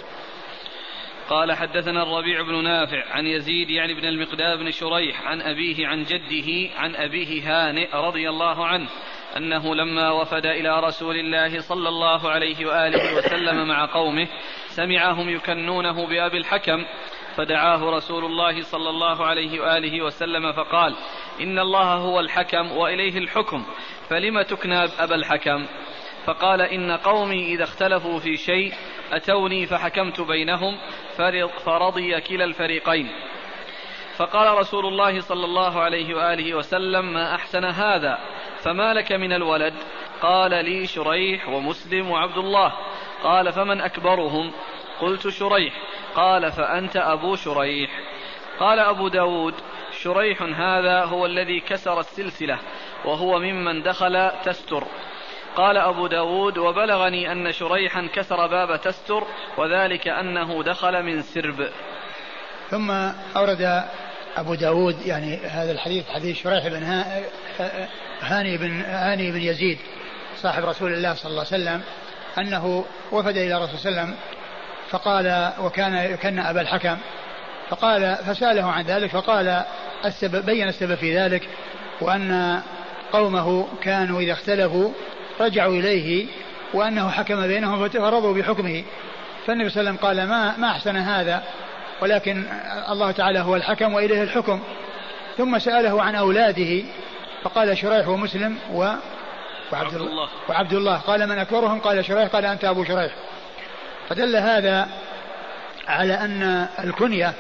قال حدثنا الربيع بن نافع عن يزيد يعني بن المقداد بن شريح عن أبيه عن جده عن أبيه هانئ رضي الله عنه. أنه لما وفد إلى رسول الله صلى الله عليه وآله وسلم مع قومه سمعهم يكنونه بأبي الحكم فدعاه رسول الله صلى الله عليه وآله وسلم فقال إن الله هو الحكم وإليه الحكم فلم تكنى أبا الحكم؟ فقال إن قومي إذا اختلفوا في شيء أتوني فحكمت بينهم فرضي كلا الفريقين. فقال رسول الله صلى الله عليه وآله وسلم ما أحسن هذا؟ فما لك من الولد؟ قال لي شريح ومسلم وعبد الله. قال فمن أكبرهم؟ قلت شريح. قال فأنت أبو شريح. قال أبو داود شريح هذا هو الذي كسر السلسلة وهو ممن دخل تستر. قال أبو داود وبلغني أن شريحا كسر باب تستر وذلك أنه دخل من سرب. ثم أورد أبو داود يعني هذا الحديث حديث شريح بن هاني بن هاني بن يزيد صاحب رسول الله صلى الله عليه وسلم أنه وفد إلى الرسول صلى الله عليه وسلم فقال وكان يكن أبا الحكم فقال فسأله عن ذلك فقال السبب بين السبب في ذلك وأن قومه كانوا إذا اختلفوا رجعوا إليه وأنه حكم بينهم فرضوا بحكمه فالنبي صلى الله عليه وسلم قال ما ما أحسن هذا؟ ولكن الله تعالى هو الحكم وإليه الحكم. ثم سأله عن أولاده فقال شريح ومسلم و وعبد الله. وعبد الله. قال من أكبرهم؟ قال شريح. قال أنت أبو شريح. فدل هذا على أن الكنية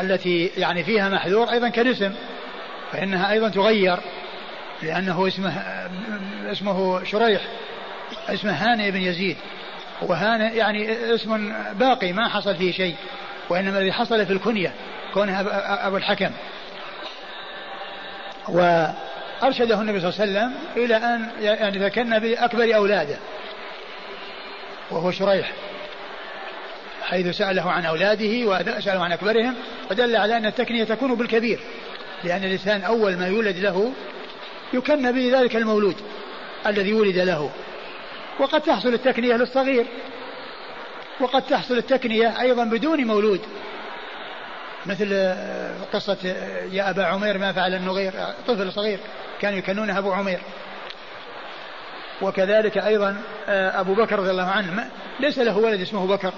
التي يعني فيها محذور أيضا كالاسم فإنها أيضا تغير لأنه اسمه اسمه شريح. اسمه هانئ بن يزيد. وهانئ يعني اسم باقي ما حصل فيه شيء. وإنما الذي حصل في الكنية كونه أبو الحكم. وأرشده النبي صلى الله عليه وسلم إلى أن ذكرنا بأكبر أولاده وهو شريح. حيث سأله عن أولاده وسأله عن أكبرهم ودل على أن التكنية تكون بالكبير لأن الإنسان أول ما يولد له يكن به ذلك المولود الذي ولد له. وقد تحصل التكنية للصغير. وقد تحصل التكنية أيضا بدون مولود. مثل قصة يا أبا عمير ما فعل النغير. طفل صغير كانوا يكنونه أبو عمير. وكذلك أيضا أبو بكر رضي الله عنه ليس له ولد اسمه بكر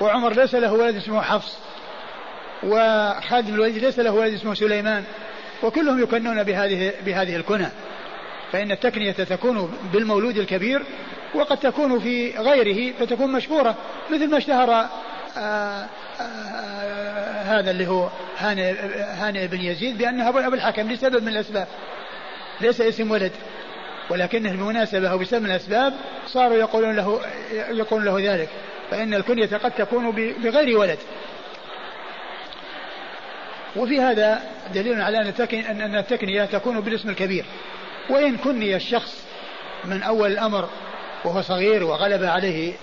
وعمر ليس له ولد اسمه حفص وخالد بن الوليد ليس له ولد اسمه سليمان وكلهم يكنون بهذه بهذه الكنى. فإن التكنية تكون بالمولود الكبير وقد تكون في غيره فتكون مشهورة مثل ما اشتهر آآ آه، آآ آه، هذا اللي هو هانئ هانئ بن يزيد بأنه أبو الحكم لسبب من الأسباب ليس اسم ولد ولكنه بمناسبة أو بسبب من الأسباب صاروا يقولون له يقولون له ذلك فإن الكنية قد تكون بغير ولد. وفي هذا دليل على أن التكنية تكون بالاسم الكبير. وإن كني الشخص من أول الأمر وهو صغير وغلب عليه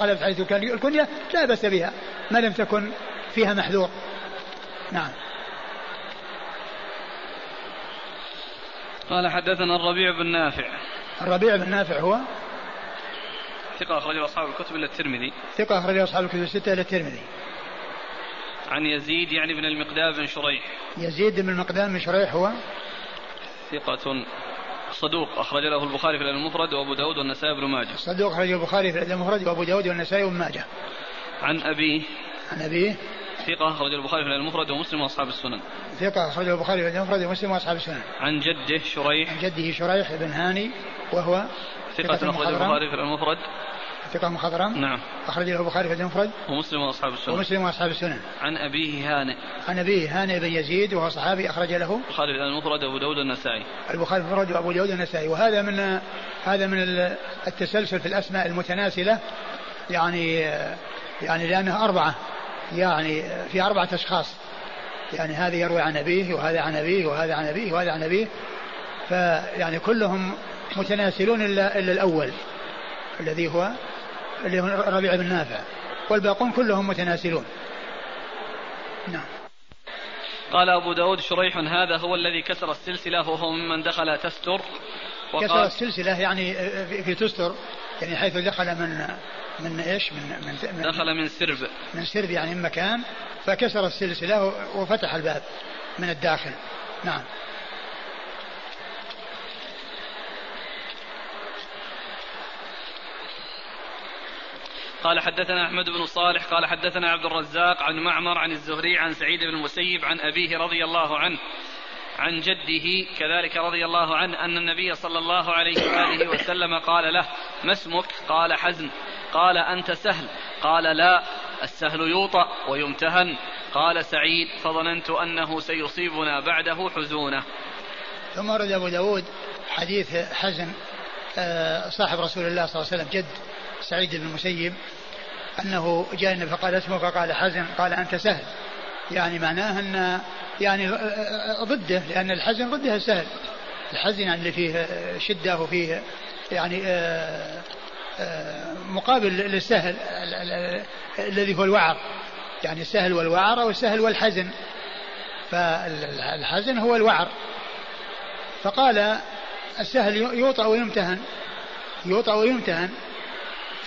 غلبت عليه الكنية لا بأس بها ما لم تكن فيها محذور. نعم. قال حدثنا الربيع بن نافع. الربيع بن نافع هو؟ ثقة أخرجه أصحاب الكتب إلا الترمذي. ثقة أخرجه أصحاب الكتب الستة إلى الترمذي. عن يزيد يعني بن المقدام بن شريح. يزيد بن المقدام بن شريح هو؟ ثقة صدوق أخرج له البخاري في المفرد وأبو داود والنسائي بن ماجه. صدوق أخرج البخاري في المفرد وأبو داود والنسائي بن ماجه. عن أبيه عن أبيه ثقة أخرج البخاري في المفرد ومسلم وأصحاب السنن. ثقة أخرج البخاري في المفرد ومسلم وأصحاب السنن. عن جده شريح. عن جده شريح بن هاني وهو ثقة أخرج البخاري في المفرد ثقة مخضرم. نعم. أخرج له البخاري في المفرد. ومسلم وأصحاب السنن ومسلم وأصحاب السنن عن أبيه هانئ. عن أبيه هانئ بن يزيد وهو صحابي أخرج له. البخاري في المفرد أبو داود النسائي. البخاري في المفرد وأبو داود النسائي. وهذا من هذا من التسلسل في الأسماء المتناسلة. يعني يعني لأنها أربعة. يعني في أربعة أشخاص. يعني هذا يروي عن أبيه وهذا عن أبيه وهذا عن أبيه وهذا عن أبيه. فيعني كلهم متناسلون إلا, إلا الأول الذي هو اللي هو ربيع بن نافع والباقون كلهم متناسلون. نعم. قال أبو داود شريح هذا هو الذي كسر السلسلة وهو ممن دخل تستر. كسر السلسلة يعني في تستر يعني حيث دخل من من إيش؟ من من, من دخل من سرب. من سرب يعني من مكان فكسر السلسلة وفتح الباب من الداخل. نعم. قال حدثنا أحمد بن صالح قال حدثنا عبد الرزاق عن معمر عن الزهري عن سعيد بن المسيب عن أبيه رضي الله عنه عن جده كذلك رضي الله عنه أن النبي صلى الله عليه وآله وسلم قال له ما اسمك؟ قال حزن. قال أنت سهل. قال لا السهل يوطأ ويمتهن. قال سعيد فظننت أنه سيصيبنا بعده حزونه. ثم ورد أبو داود حديث حزن آه، صاحب رسول الله صلى الله عليه وسلم جد. سعيد بن المسيب أنه جاء النبي فقال اسمه فقال حزن قال أنت سهل. يعني معناه أن يعني ضده لأن الحزن ضده السهل الحزن يعني اللي فيه شدة وفيه يعني آه، آه، مقابل للسهل الذي هو الوعر. يعني السهل والوعر أو السهل والحزن. فالحزن هو الوعر. فقال السهل يوطأ ويمتهن. يوطأ ويمتهن.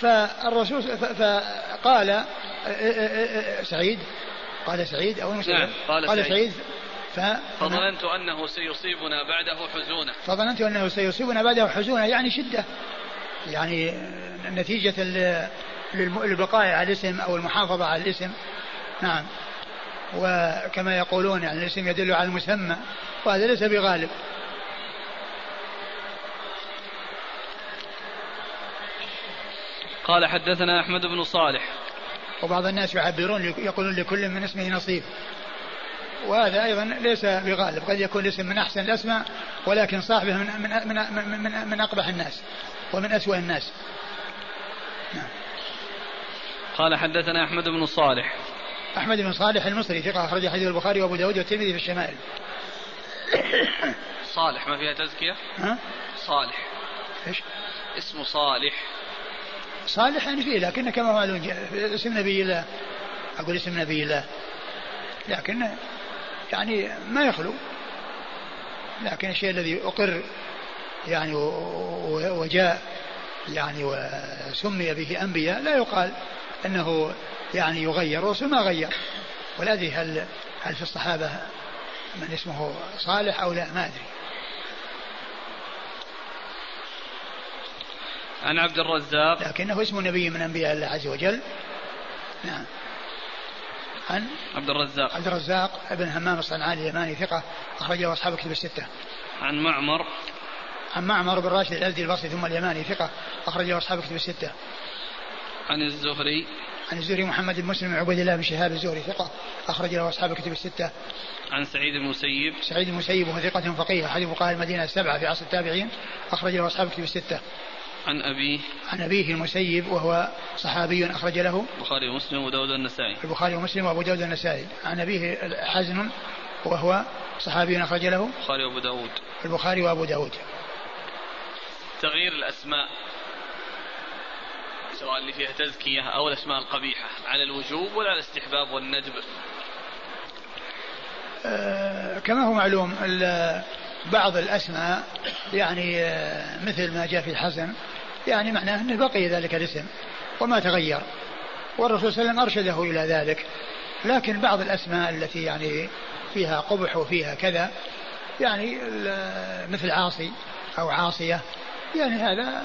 فالرسول فقال سعيد؟ قال سعيد أو نعم قال, قال سعيد. ف... فظننت أنه سيصيبنا بعده حزونا فظننت أنه سيصيبنا بعده حزونا يعني شدة. يعني نتيجة للبقاء على الاسم أو المحافظة على الاسم. نعم. وكما يقولون يعني الاسم يدل على المسمى وهذا ليس بغالب. قال حدثنا أحمد بن صالح وبعض الناس يعبرون يقولون لكل من اسمه نصيب وهذا أيضا ليس بغالب قد يكون الاسم من أحسن الأسماء ولكن صاحبه من من من من, من, من أقبح الناس ومن اسوء الناس نعم. قال حدثنا أحمد بن صالح أحمد بن صالح المصري ثقة أخرج حديث البخاري وأبو داود والترمذي في الشمائل صالح ما فيها تزكية؟ ها؟ صالح إيش؟ اسمه صالح صالح يعني فيه لكن كما هو معلوم اسم نبي الله أقول اسم نبي الله لكن يعني ما يخلو لكن الشيء الذي أقر يعني وجاء يعني وسمي به أنبياء لا يقال أنه يعني يغير الرسول ما غير. ولا أدري هل هل في الصحابة من اسمه صالح أو لا؟ ما أدري. عن عبد الرزاق لكنه اسم نبي من أنبياء الله عز وجل نعم عن عبد الرزاق عبد الرزاق ابن همام الصنعاني اليماني ثقة أخرجه أصحاب كتب الستة. عن معمر عن معمر بن راشد الأزدي البصري ثم اليماني ثقة أخرجه أصحاب كتب الستة. عن الزهري عن الزهري محمد بن مسلم عبيد الله بن شهاب الزهري ثقة أخرج له أصحاب الكتب الستة. عن سعيد المسيب سعيد المسيب وهو ثقة فقيه أحد فقهاء المدينة السبعة في عصر التابعين أخرج له أصحاب الكتب الستة. عن أبيه. عن أبيه المسيب وهو صحابي أخرج له. البخاري ومسلم وأبو داود النسائي البخاري ومسلم وأبو داود النسائي عن أبيه حزن وهو صحابي أخرج له. البخاري وأبو داود. البخاري وأبو داود. تغيير الأسماء. سواء اللي فيها تزكية أو الأسماء القبيحة. على الوجوب ولا على الاستحباب والندب؟ آه كما هو معلوم بعض الأسماء يعني آه مثل ما جاء في الحسن يعني معناه أنه بقي ذلك الاسم وما تغير. والرسول صلى الله عليه وسلم أرشده إلى ذلك. لكن بعض الأسماء التي يعني فيها قبح وفيها كذا يعني مثل عاصي أو عاصية يعني هذا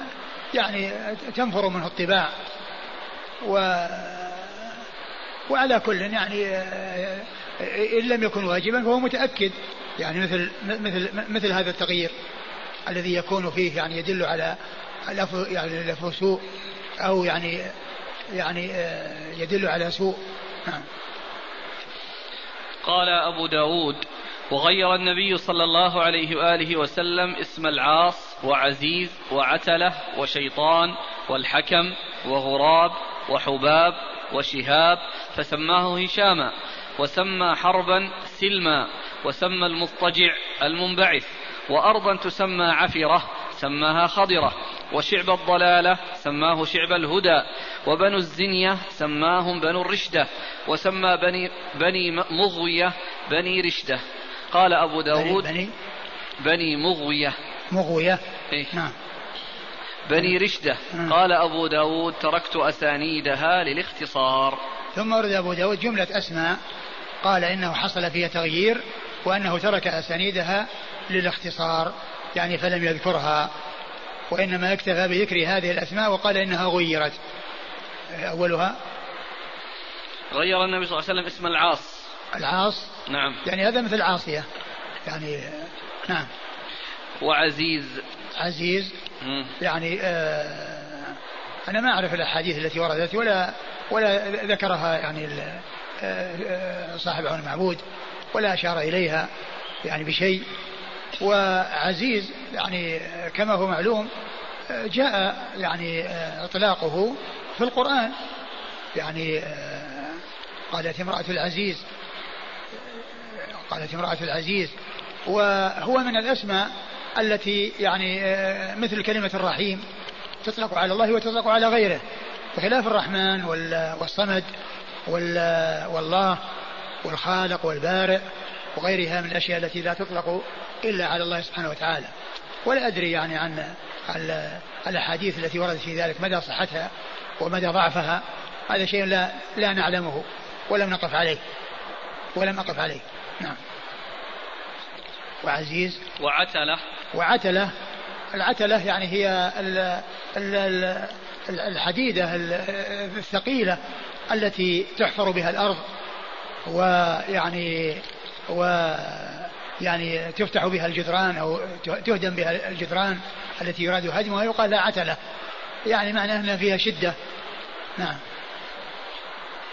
يعني تنفر منه الطباع. و وعلى كل يعني إن لم يكن واجبا فهو متأكد. يعني مثل مثل مثل هذا التغيير الذي يكون فيه يعني يدل على يعني له سوء أو يعني يعني آه، يدل على سوء. نعم. قال أبو داود وغير النبي صلى الله عليه وآله وسلم اسم العاص وعزيز وعتلة وشيطان والحكم وغراب وحباب وشهاب فسماه هشاما وسمى حربا سلما وسمى المضطجع المنبعث وأرضا تسمى عفرة سماها خضرة. وشعب الضلالة سماه شعب الهدى. وبنو الزنية سماهم بنو الرشدة. وسمى بني, بني مغوية بني رشدة. قال أبو داود بني, بني مغوية. مغوية؟ إيه؟ نعم. بني رشدة. نعم. قال أبو داود تركت أسانيدها للاختصار. ثم ورد أبو داود جملة أسماء. قال إنه حصل فيها تغيير وأنه ترك أسانيدها للاختصار يعني فلم يذكرها. وإنما اكتفى بذكر هذه الأسماء وقال إنها غيرت. أولها؟ غير النبي صلى الله عليه وسلم اسم العاص. العاص؟ نعم. يعني هذا مثل عاصية. يعني نعم. وعزيز. عزيز. يعني آه أنا ما أعرف الأحاديث التي وردت ولا ولا ذكرها يعني آه، آه، صاحب عون المعبود ولا أشار إليها يعني بشيء. وعزيز يعني كما هو معلوم جاء يعني اطلاقه في القرآن. يعني قالت امرأة العزيز قالت امرأة العزيز. وهو من الأسماء التي يعني مثل كلمة الرحيم تطلق على الله وتطلق على غيره. بخلاف الرحمن والصمد والله والخالق والبارئ وغيرها من الأشياء التي لا تطلق إلا على الله سبحانه وتعالى. ولا أدري يعني عن الأحاديث التي وردت في ذلك مدى صحتها ومدى ضعفها. هذا شيء لا لا نعلمه ولم نقف عليه. ولم أقف عليه. نعم. وعزيز. وعتلة. وعتلة. العتلة يعني هي الحديدة الثقيلة التي تحفر بها الأرض. ويعني و يعني تفتح بها الجدران أو تهدم بها الجدران التي يراد هدمها يقال لا عتلة. يعني معناه أن فيها شدة. نعم.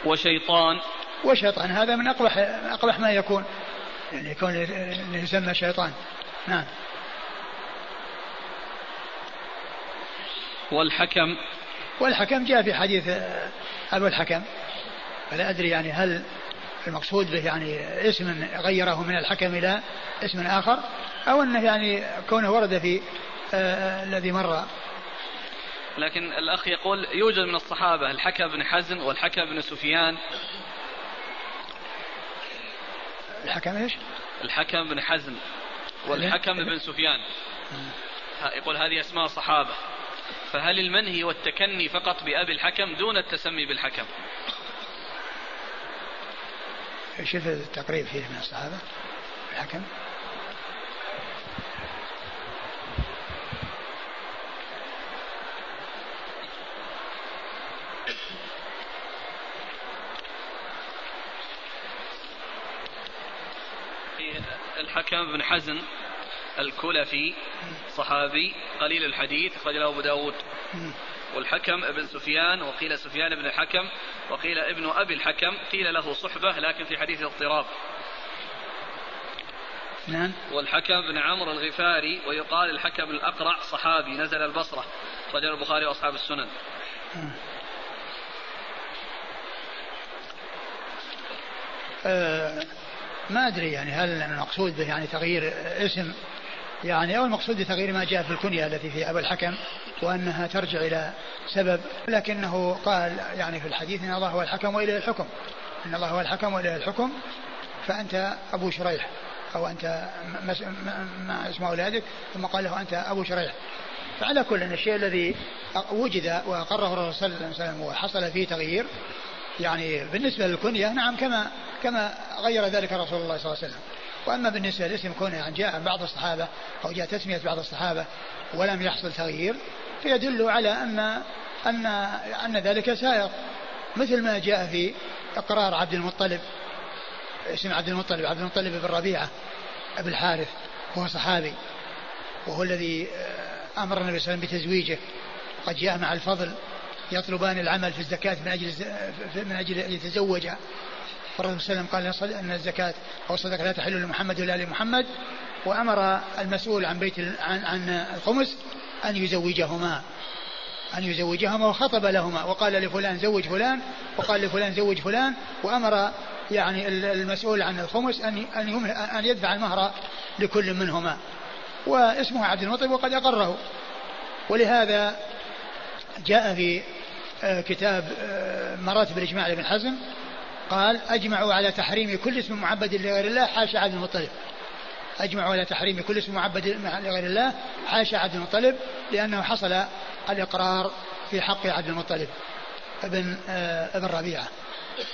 وشيطان. وشيطان هذا من اقبح أقبح ما يكون. يعني يكون يسمى شيطان. نعم. والحكم. والحكم جاء في حديث ابو الحكم فلا أدري يعني هل المقصود به يعني اسم غيره من الحكم إلى اسم آخر أو أنه يعني كونه ورد في آه الذي مر. لكن الأخ يقول يوجد من الصحابة الحكم بن حزم والحكم بن سفيان. الحكم إيش؟ الحكم بن حزم والحكم بن سفيان. يقول هذه أسماء صحابة فهل المنهي والتكني فقط بأبي الحكم دون التسمي بالحكم؟ شوف التقريب فيه من الصحابة. الحكم. الحكم بن حزن الكلفي صحابي قليل الحديث أخرج له أبو داود. والحكم ابن سفيان وقيل سفيان بن الحكم وقيل ابن أبي الحكم قيل له صحبة لكن في حديث اضطراب نعم. والحكم بن عمرو الغفاري ويقال الحكم الأقرع صحابي نزل البصرة. رجل البخاري وأصحاب السنن. أه ما أدري يعني هل المقصود به يعني تغيير اسم يعني أو المقصود بتغيير ما جاء في الكنية التي في أبا الحكم وأنها ترجع إلى سبب لكنه قال يعني في الحديث إن الله هو الحكم وإليه الحكم. إن الله هو الحكم وإليه الحكم فأنت أبو شريح أو أنت ما اسم أولادك ثم قال له أنت أبو شريح. فعلى كل أن الشيء الذي وجد وأقره الرسول صلى الله عليه وسلم وحصل فيه تغيير يعني بالنسبة للكنية نعم كما كما غير ذلك رسول الله صلى الله عليه وسلم. وأما بالنسبة للاسم كونه يعني جاء بعض الصحابة أو جاء تسمية بعض الصحابة ولم يحصل تغيير فيدل على أن أن أن ذلك سائر مثل ما جاء في إقرار عبد المطلب اسم عبد المطلب عبد المطلب بن ربيعة ابي الحارث وهو صحابي وهو الذي آه، أمر النبي صلى الله عليه وسلم بتزويجه. قد جاء مع الفضل يطلبان العمل في الزكاة من أجل من أجل أن يتزوج فالرسول صلى الله عليه وسلم قال أن الزكاة أو الصدقة لا تحل لمحمد ولا لمحمد وأمر المسؤول عن بيت عن, عن الخمس أن يزوجهما أن يزوجهما وخطب لهما وقال لفلان زوج فلان وقال لفلان زوج فلان وأمر يعني المسؤول عن الخمس أن أن أن يدفع المهر لكل منهما. واسمه عبد المطلب وقد أقره. ولهذا جاء في آه، كتاب آه، مراتب الإجماع لابن حزم قال أجمعوا على تحريم كل اسم معبد لغير الله حاشا عبد المطلب. أجمعوا على تحريم كل اسم معبد لغير الله حاشا عبد المطلب لأنه حصل الإقرار في حق عبد المطلب ابن آه، ابن ربيعة.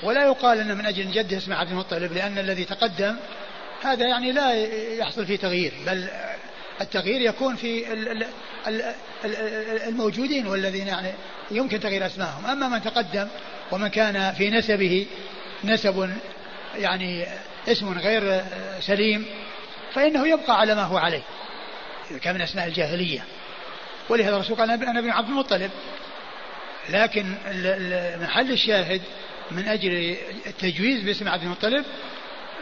ولا يقال أن من أجل جده اسمه عبد المطلب لأن الذي تقدم هذا يعني لا يحصل فيه تغيير بل التغيير يكون في الموجودين والذين يعني يمكن تغيير أسمائهم. أما من تقدم ومن كان في نسبه نسب يعني اسم غير سليم فإنه يبقى على ما هو عليه اذا كان من اسماء الجاهلية. ولهذا الرسول قال أنا ابن عبد المطلب. لكن محل الشاهد من أجل التجويز باسم عبد المطلب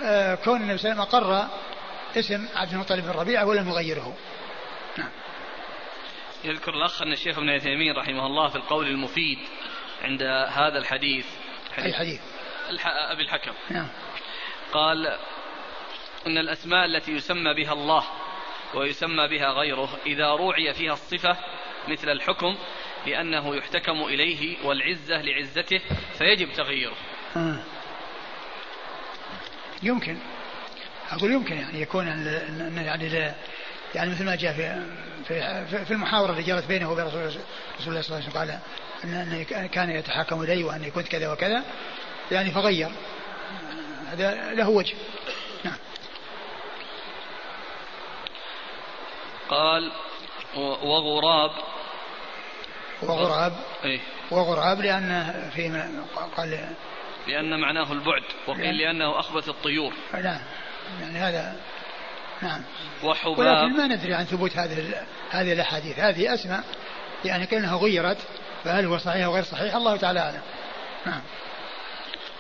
آه، كون النبي صلى الله عليه وسلم أقر اسم عبد المطلب بن ربيعة ولم يغيره. نعم. يذكر الأخ أن الشيخ ابن عثيمين رحمه الله في القول المفيد عند هذا الحديث. حديث أي حديث. أبي الحكم. نعم. قال إن الأسماء التي يسمى بها الله ويسمى بها غيره إذا روعي فيها الصفة مثل الحكم لأنه يحتكم إليه والعزة لعزته فيجب تغييره. آه. يمكن. أقول يمكن يعني يكون يعني لا يعني مثل ما جاء في في, في المحاورة اللي جرت بينه وبين رسول الله صلى الله عليه وسلم قال أن كان يتحاكم إلي وأني كنت كذا وكذا. يعني فغير. هذا له وجه. نعم. قال وغراب. وغراب. إيه؟ وغراب لأن في قال لأن معناه البعد وقيل لأنه أخبث الطيور. نعم. يعني هذا نعم. وحباب. ولكن ما ندري عن ثبوت هذه هذه الأحاديث. هذه أسماء يعني كأنها غيرت فهل هو صحيح أو غير صحيح؟ الله تعالى أعلم. نعم.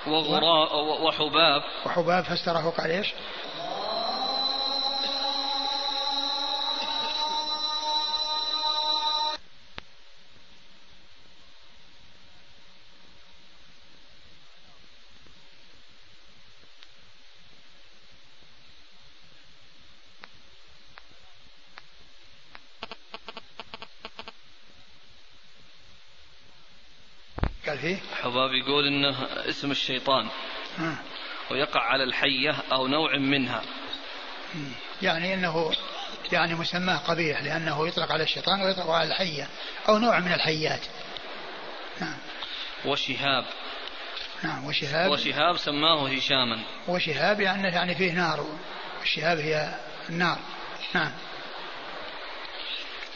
وغراء وحباب وحباب فسره قال إيش؟ يقول إنه اسم الشيطان. ويقع على الحية أو نوع منها. يعني إنه يعني مسماه قبيح لأنه يطلق على الشيطان ويطلق على الحية أو نوع من الحيات. نعم وشهاب. نعم وشهاب. وشهاب سماه هشاما. وشهاب يعني يعني فيه نار. الشهاب هي النار. نعم.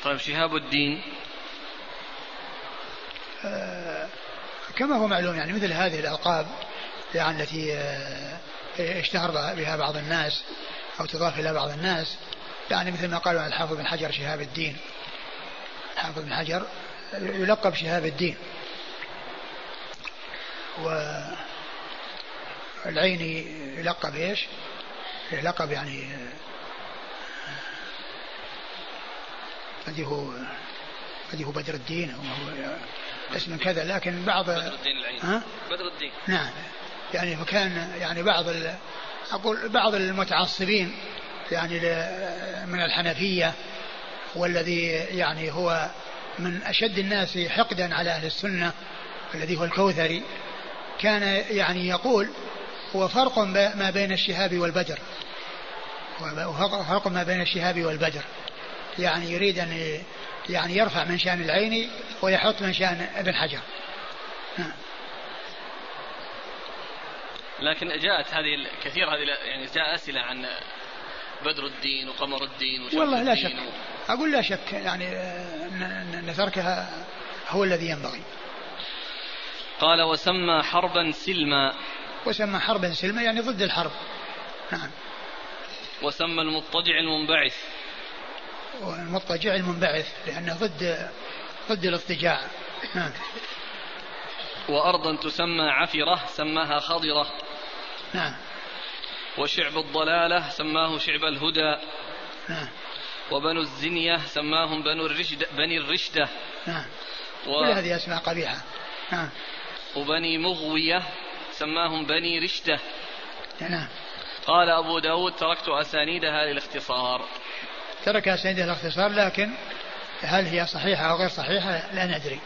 طيب شهاب الدين. آه كما هو معلوم يعني مثل هذه الألقاب يعني التي آه، اشتهر بها بعض الناس أو تضاف إلى بعض الناس يعني مثل ما قالوا عن الحافظ بن حجر شهاب الدين الحافظ بن حجر يلقب شهاب الدين والعيني يلقب إيش؟ يلقب يعني قد هو قد هو بدر الدين أو هو اسم كذا لكن بعض بدر الدين العين ها؟ بدر الدين. نعم. يعني فكان يعني بعض أقول بعض المتعصبين يعني من الحنفية والذي يعني هو من أشد الناس حقدا على أهل السنة الذي هو الكوثري كان يعني يقول هو فرق ما بين الشهاب والبدر. فرق ما بين الشهاب والبدر. يعني يريد أن يعني يرفع من شأن العين ويحط من شأن ابن حجر. نعم لكن جاءت هذه كثير هذه يعني جاء أسئلة عن بدر الدين وقمر الدين وشمس والله لا شك. و... أقول لا شك يعني أن تركها هو الذي ينبغي. قال وسمى حربا سلما. وسمى حربا سلما يعني ضد الحرب. نعم. وسمى المضطجع المنبعث. والمضطجع المنبعث لأنه ضد ضد الاضطجاع. نعم. وأرضا تسمى عفرة سماها خضرة. نعم. وشعب الضلالة سماه شعب الهدى. نعم. وبنو الزنية سماهم بنو الرشد بني الرشدة. نعم. و... كل هذه أسماء قبيحة. نعم. وبني مغوية سماهم بني رشدة. نعم. قال أبو داود تركت أسانيدها للاختصار. ترك أسانيدها للاختصار لكن هل هي صحيحة أو غير صحيحة؟ لا ندري.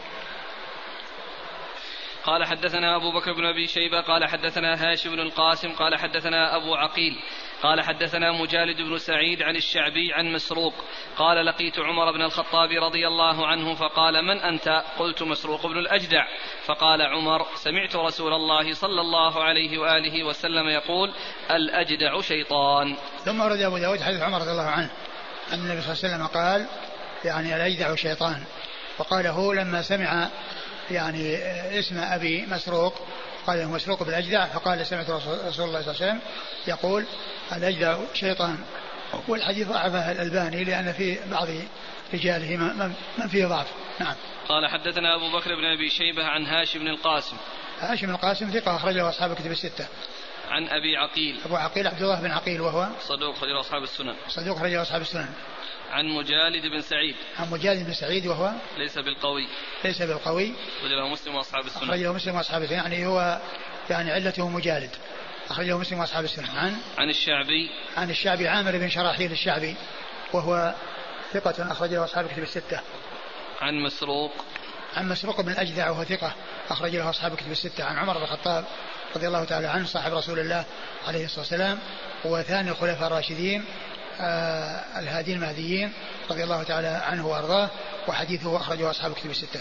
قال حدثنا أبو بكر بن أبي شيبة قال حدثنا هاشم بن القاسم قال حدثنا أبو عقيل قال حدثنا مجالد بن سعيد عن الشعبي عن مسروق قال لقيت عمر بن الخطاب رضي الله عنه فقال من أنت؟ قلت مسروق بن الأجدع. فقال عمر سمعت رسول الله صلى الله عليه وآله وسلم يقول الأجدع شيطان. ثم ورد أبو داود حديث عمر رضي الله عنه. أن النبي صلى الله عليه وسلم قال يعني الأجدع شيطان. وقاله لما سمع يعني اسم أبي مسروق قال مسروق بالأجدع فقال سمعت رسول الله صلى الله عليه وسلم يقول الأجدع شيطان. والحديث ضعفه الألباني لأن في بعض رجاله من فيه ضعف. نعم. قال حدثنا أبو بكر بن أبي شيبة عن هاشم بن القاسم. هاشم بن القاسم ثقة أخرجه أصحاب الكتب الستة. عن أبي عقيل. أبو عقيل عبد الله بن عقيل وهو؟ صدوق أخرجه أصحاب السنن. صدوق أخرجه أصحاب السنن. عن مجالد بن سعيد. عن مجالد بن سعيد وهو؟ ليس بالقوي. ليس بالقوي. أخرجه مسلم وأصحاب السنن. أخرجه مسلم وأصحاب السنن. يعني هو يعني علته مجالد. أخرجه مسلم وأصحاب السنن. عن؟ عن الشعبي. عن الشعبي عامر بن شراحيل الشعبي وهو ثقة أخرجه أصحاب الكتب الستة. عن مسروق. عن مسروق بن الأجدع وهو ثقة أخرج له أصحاب الكتب الستة. عن عمر بن الخطاب رضي الله تعالى عنه صاحب رسول الله عليه الصلاة والسلام وثاني الخلفاء الراشدين آه الهادين المهديين رضي الله تعالى عنه وأرضاه وحديثه أخرجه أصحاب الكتب الستة.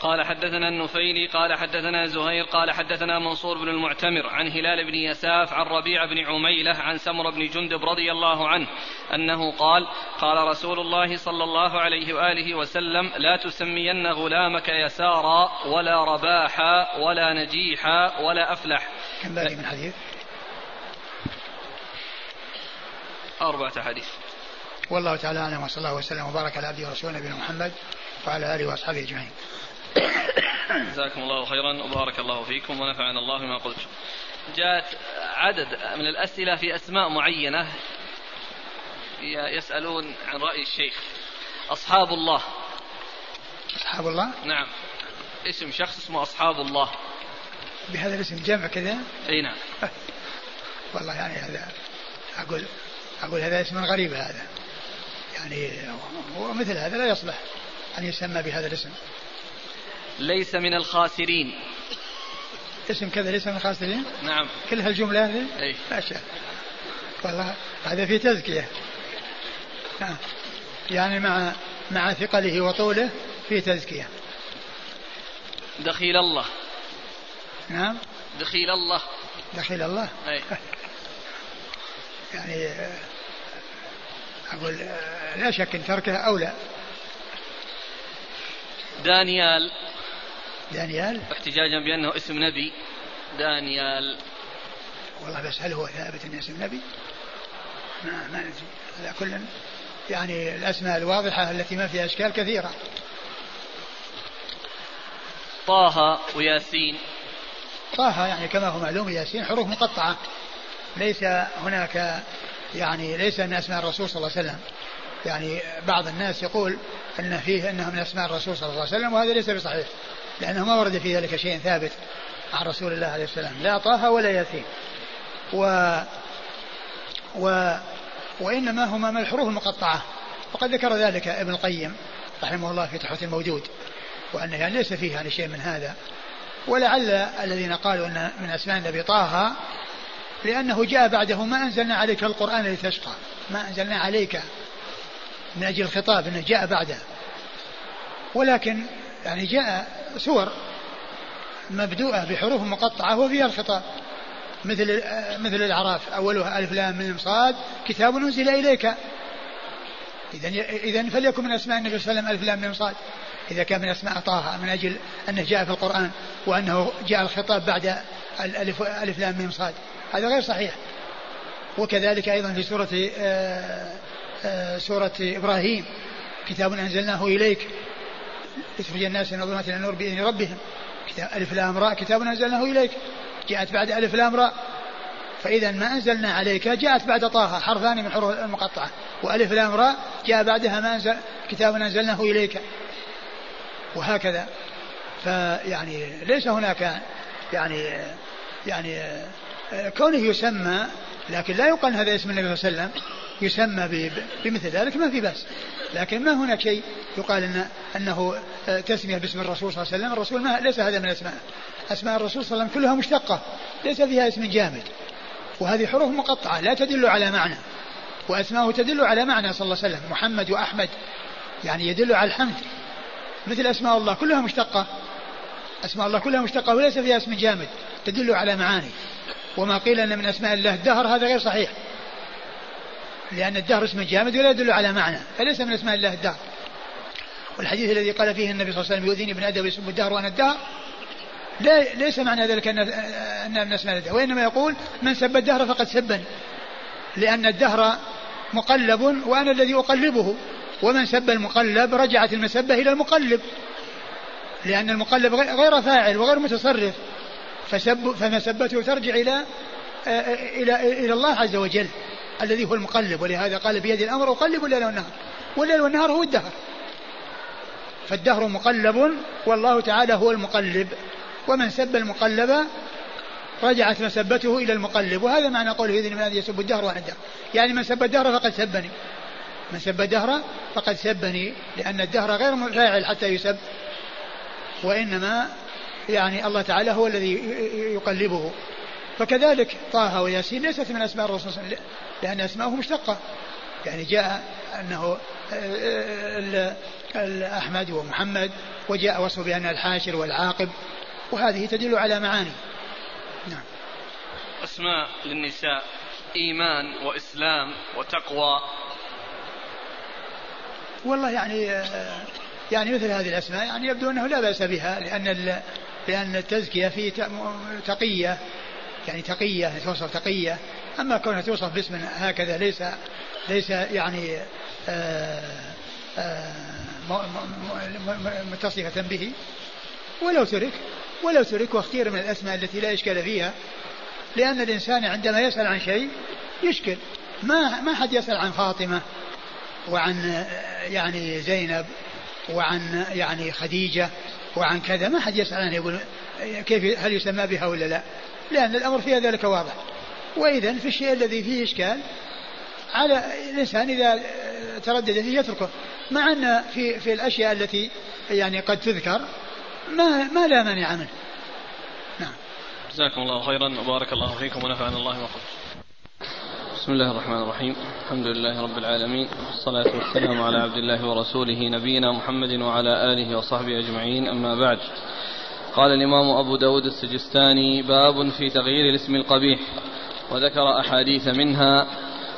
قال حدثنا النفيلي قال حدثنا زهير قال حدثنا منصور بن المعتمر عن هلال بن يساف عن ربيع بن عميلة عن سمر بن جندب رضي الله عنه أنه قال قال رسول الله صلى الله عليه وآله وسلم لا تسمين غلامك يسارا ولا رباحا ولا نجيحا ولا أفلح. كم باقي من حديث؟ أربعة حديث والله تعالى أعلم وصلى الله وسلم وبارك على عبده ورسوله نبينا محمد وعلى آله وأصحابه أجمعين جزاكم الله خيرا وبارك الله فيكم ونفعنا الله بما قلت. جاءت عدد من الأسئلة في أسماء معينة يسألون عن رأي الشيخ. أصحاب الله. أصحاب الله؟ نعم. اسم شخص اسمه أصحاب الله. بهذا الاسم جمع كذا؟ أي نعم. والله يعني هذا أقول أقول هذا اسم غريب هذا. يعني ومثل هذا لا يصلح أن يسمى بهذا الاسم. ليس من الخاسرين. اسم كذا ليس من الخاسرين؟ نعم. كل هالجملة هذه؟ أي. ما شاء والله هذا في تزكية. نعم يعني مع مع ثقله وطوله في تزكية. دخيل الله. نعم. دخيل الله. دخيل الله. أي. يعني أقول لا شك أن تركه أولى. دانيال دانيال؟ احتجاجا بأنه اسم نبي دانيال. والله بس هل هو ثابت أنه اسم نبي؟ ما ما ندري هذا كل يعني الأسماء الواضحة التي ما فيها أشكال كثيرة. طه وياسين. طه يعني كما هو معلوم ياسين حروف مقطعة. ليس هناك يعني ليس من أسماء الرسول صلى الله عليه وسلم. يعني بعض الناس يقول إن فيه انه من أسماء الرسول صلى الله عليه وسلم وهذا ليس بصحيح. لأنه ما ورد في ذلك شيء ثابت عن رسول الله عليه السلام لا طه ولا ياسين. و و وإنما هما من الحروف المقطعه وقد ذكر ذلك ابن القيم رحمه الله في تحفه الموجود وانه يعني ليس فيه يعني شيء من هذا. ولعل الذين قالوا أن من أسماء النبي طه لأنه جاء بعده ما أنزلنا عليك القرآن لتشقى ما أنزلنا عليك من أجل الخطاب أنه جاء بعده. ولكن يعني جاء سور مبدوءة بحروف مقطعة وفيها الخطاب. مثل مثل الأعراف. أولها ألف لام من صاد. كتاب أنزل إليك. إذا إذا فليكن من أسماء النبي صلى الله عليه وسلم ألف لام من صاد. إذا كان من أسماء طه من أجل أنه جاء في القرآن وأنه جاء الخطاب بعد الألف ألف لام من صاد. هذا غير صحيح. وكذلك أيضا في سورة آه، آه، سورة إبراهيم. كتاب أنزلناه إليك. لتخرج الناس من الظلمات إلى النور بإذن ربهم. كتاب ألف لام راء كتاب أنزلناه إليك. جاءت بعد ألف لام راء. فإذا ما أنزلنا عليك جاءت بعد طه حرفان من حروف المقطعة. وألف لام راء جاء بعدها ما أنزل كتاب أنزلناه إليك. وهكذا. فيعني ليس هناك يعني يعني كونه يسمى لكن لا يقال هذا اسم النبي صلى الله عليه وسلم. يسمى بمثل ذلك ما في بأس. لكن ما هناك شيء يقال إن أنه تسمية باسم الرسول صلى الله عليه وسلم. الرسول ما ليس هذا من الأسماء. أسماء الرسول صلى الله عليه وسلم كلها مشتقة. ليس فيها اسم جامد. وهذه حروف مقطعة لا تدل على معنى. وأسماءه تدل على معنى صلى الله عليه وسلم. محمد وأحمد. يعني يدل على الحمد. مثل أسماء الله كلها مشتقة. أسماء الله كلها مشتقة وليس فيها اسم جامد. تدل على معاني. وما قيل أن من أسماء الله الدهر هذا غير صحيح. لأن الدهر اسم جامد ولا يدل على معنى فليس من أسماء الله الدهر. والحديث الذي قال فيه النبي صلى الله عليه وسلم يؤذيني ابن آدم يسب الدهر وأنا الدهر لا ليس معنى ذلك ان ان من أسماء الدهر وإنما يقول من سب الدهر فقد سبني لأن الدهر مقلب وأنا الذي أقلبه ومن سب المقلب رجعت المسبة إلى المقلب لأن المقلب غير فاعل وغير متصرف فسب فمسبته ترجع إلى إلى إلى الله عز وجل. الذي هو المقلب ولهذا قال بيد الأمر أقلب الليل والنهار. والليل والنهار هو الدهر. فالدهر مقلب والله تعالى هو المقلب. ومن سب المقلب رجعت مسبته إلى المقلب. وهذا معنى قوله إذن من يسب الدهر وأنا الدهر. يعني من سب الدهر فقد سبني. من سب الدهر فقد سبني لأن الدهر غير فاعل حتى يسب. وإنما يعني الله تعالى هو الذي يقلبه. فكذلك طه وياسين ليست من أسماء الرسول صلى الله عليه وسلم. لأن اسماءه مشتقة. يعني جاء أنه أحمد ومحمد وجاء وصفه بأن الحاشر والعاقب وهذه تدل على معاني. نعم. أسماء للنساء إيمان وإسلام وتقوى. والله يعني يعني مثل هذه الأسماء يعني يبدو أنه لا بأس بها لأن لأن التزكية في تقية يعني تقية توصف تقية. أما كونها توصف باسم هكذا ليس ليس يعني آآ آآ متصفة به. ولو ترك ولو ترك واختير من الأسماء التي لا إشكال فيها. لأن الإنسان عندما يسأل عن شيء يشكل. ما ما حد يسأل عن فاطمة وعن يعني زينب وعن يعني خديجة وعن كذا. ما حد يسأل عنه يقول كيف هل يسمى بها ولا لا. لأن الأمر فيها ذلك واضح. وإذا في الشيء الذي فيه إشكال على الإنسان إذا تردد فيه يتركه. مع أن في في الأشياء التي يعني قد تذكر ما ما لا مانع منه. نعم. جزاكم الله خيرا. وبارك الله فيكم ونفعنا الله ما بسم الله الرحمن الرحيم. الحمد لله رب العالمين. والصلاة والسلام على عبد الله ورسوله نبينا محمد وعلى آله وصحبه أجمعين. أما بعد. قال الإمام أبو داود السجستاني باب في تغيير الاسم القبيح وذكر أحاديث منها.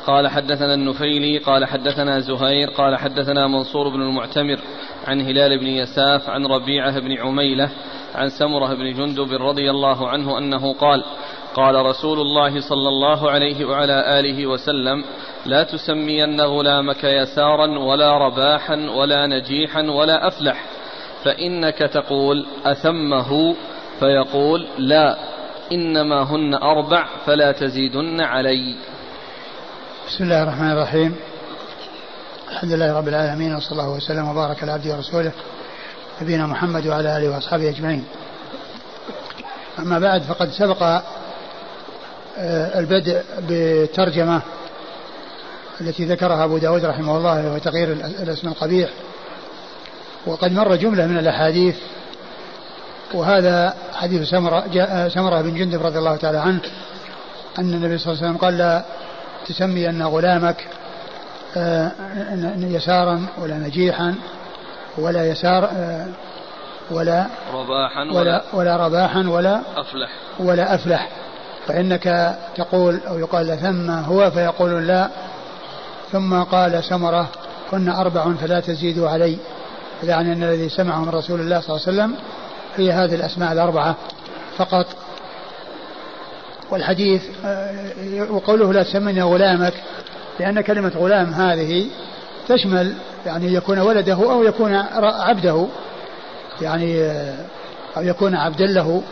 قال حدثنا النفيلي قال حدثنا زهير قال حدثنا منصور بن المعتمر عن هلال بن يساف عن ربيعة بن عميلة عن سمرة بن جندب رضي الله عنه أنه قال قال رسول الله صلى الله عليه وعلى آله وسلم لا تسمين غلامك يسارا ولا رباحا ولا نجيحا ولا أفلح. فإنك تقول أثمه فيقول لا إنما هن أربع فلا تزيدن علي. بسم الله الرحمن الرحيم. الحمد لله رب العالمين وصلى الله وسلم وبارك على عبده ورسوله نبينا محمد وعلى آله وأصحابه أجمعين. أما بعد فقد سبق آه، البدء بترجمة التي ذكرها أبو داود رحمه الله وهو تغيير الاسم القبيح. وقد مر جملة من الأحاديث وهذا حديث سمرة جاء سمرة بن جندب رضي الله تعالى عنه أن النبي صلى الله عليه وسلم قال لا تسمي أن غلامك آه، يسارا ولا نجيحا ولا يسار آه، ولا رباحا ولا, ولا, ولا رباحا ولا أفلح. ولا أفلح. فإنك تقول أو يقال ثم هو فيقول لا ثم قال سمرة كنا أربع فلا تزيدوا علي. يعني أن الذي سمعه من رسول الله صلى الله عليه وسلم هي هذه الأسماء الأربعة فقط. والحديث آه، وقوله لا تسمني غلامك لأن كلمة غلام هذه تشمل يعني يكون ولده أو يكون عبده يعني آه، أو يكون عبدا له.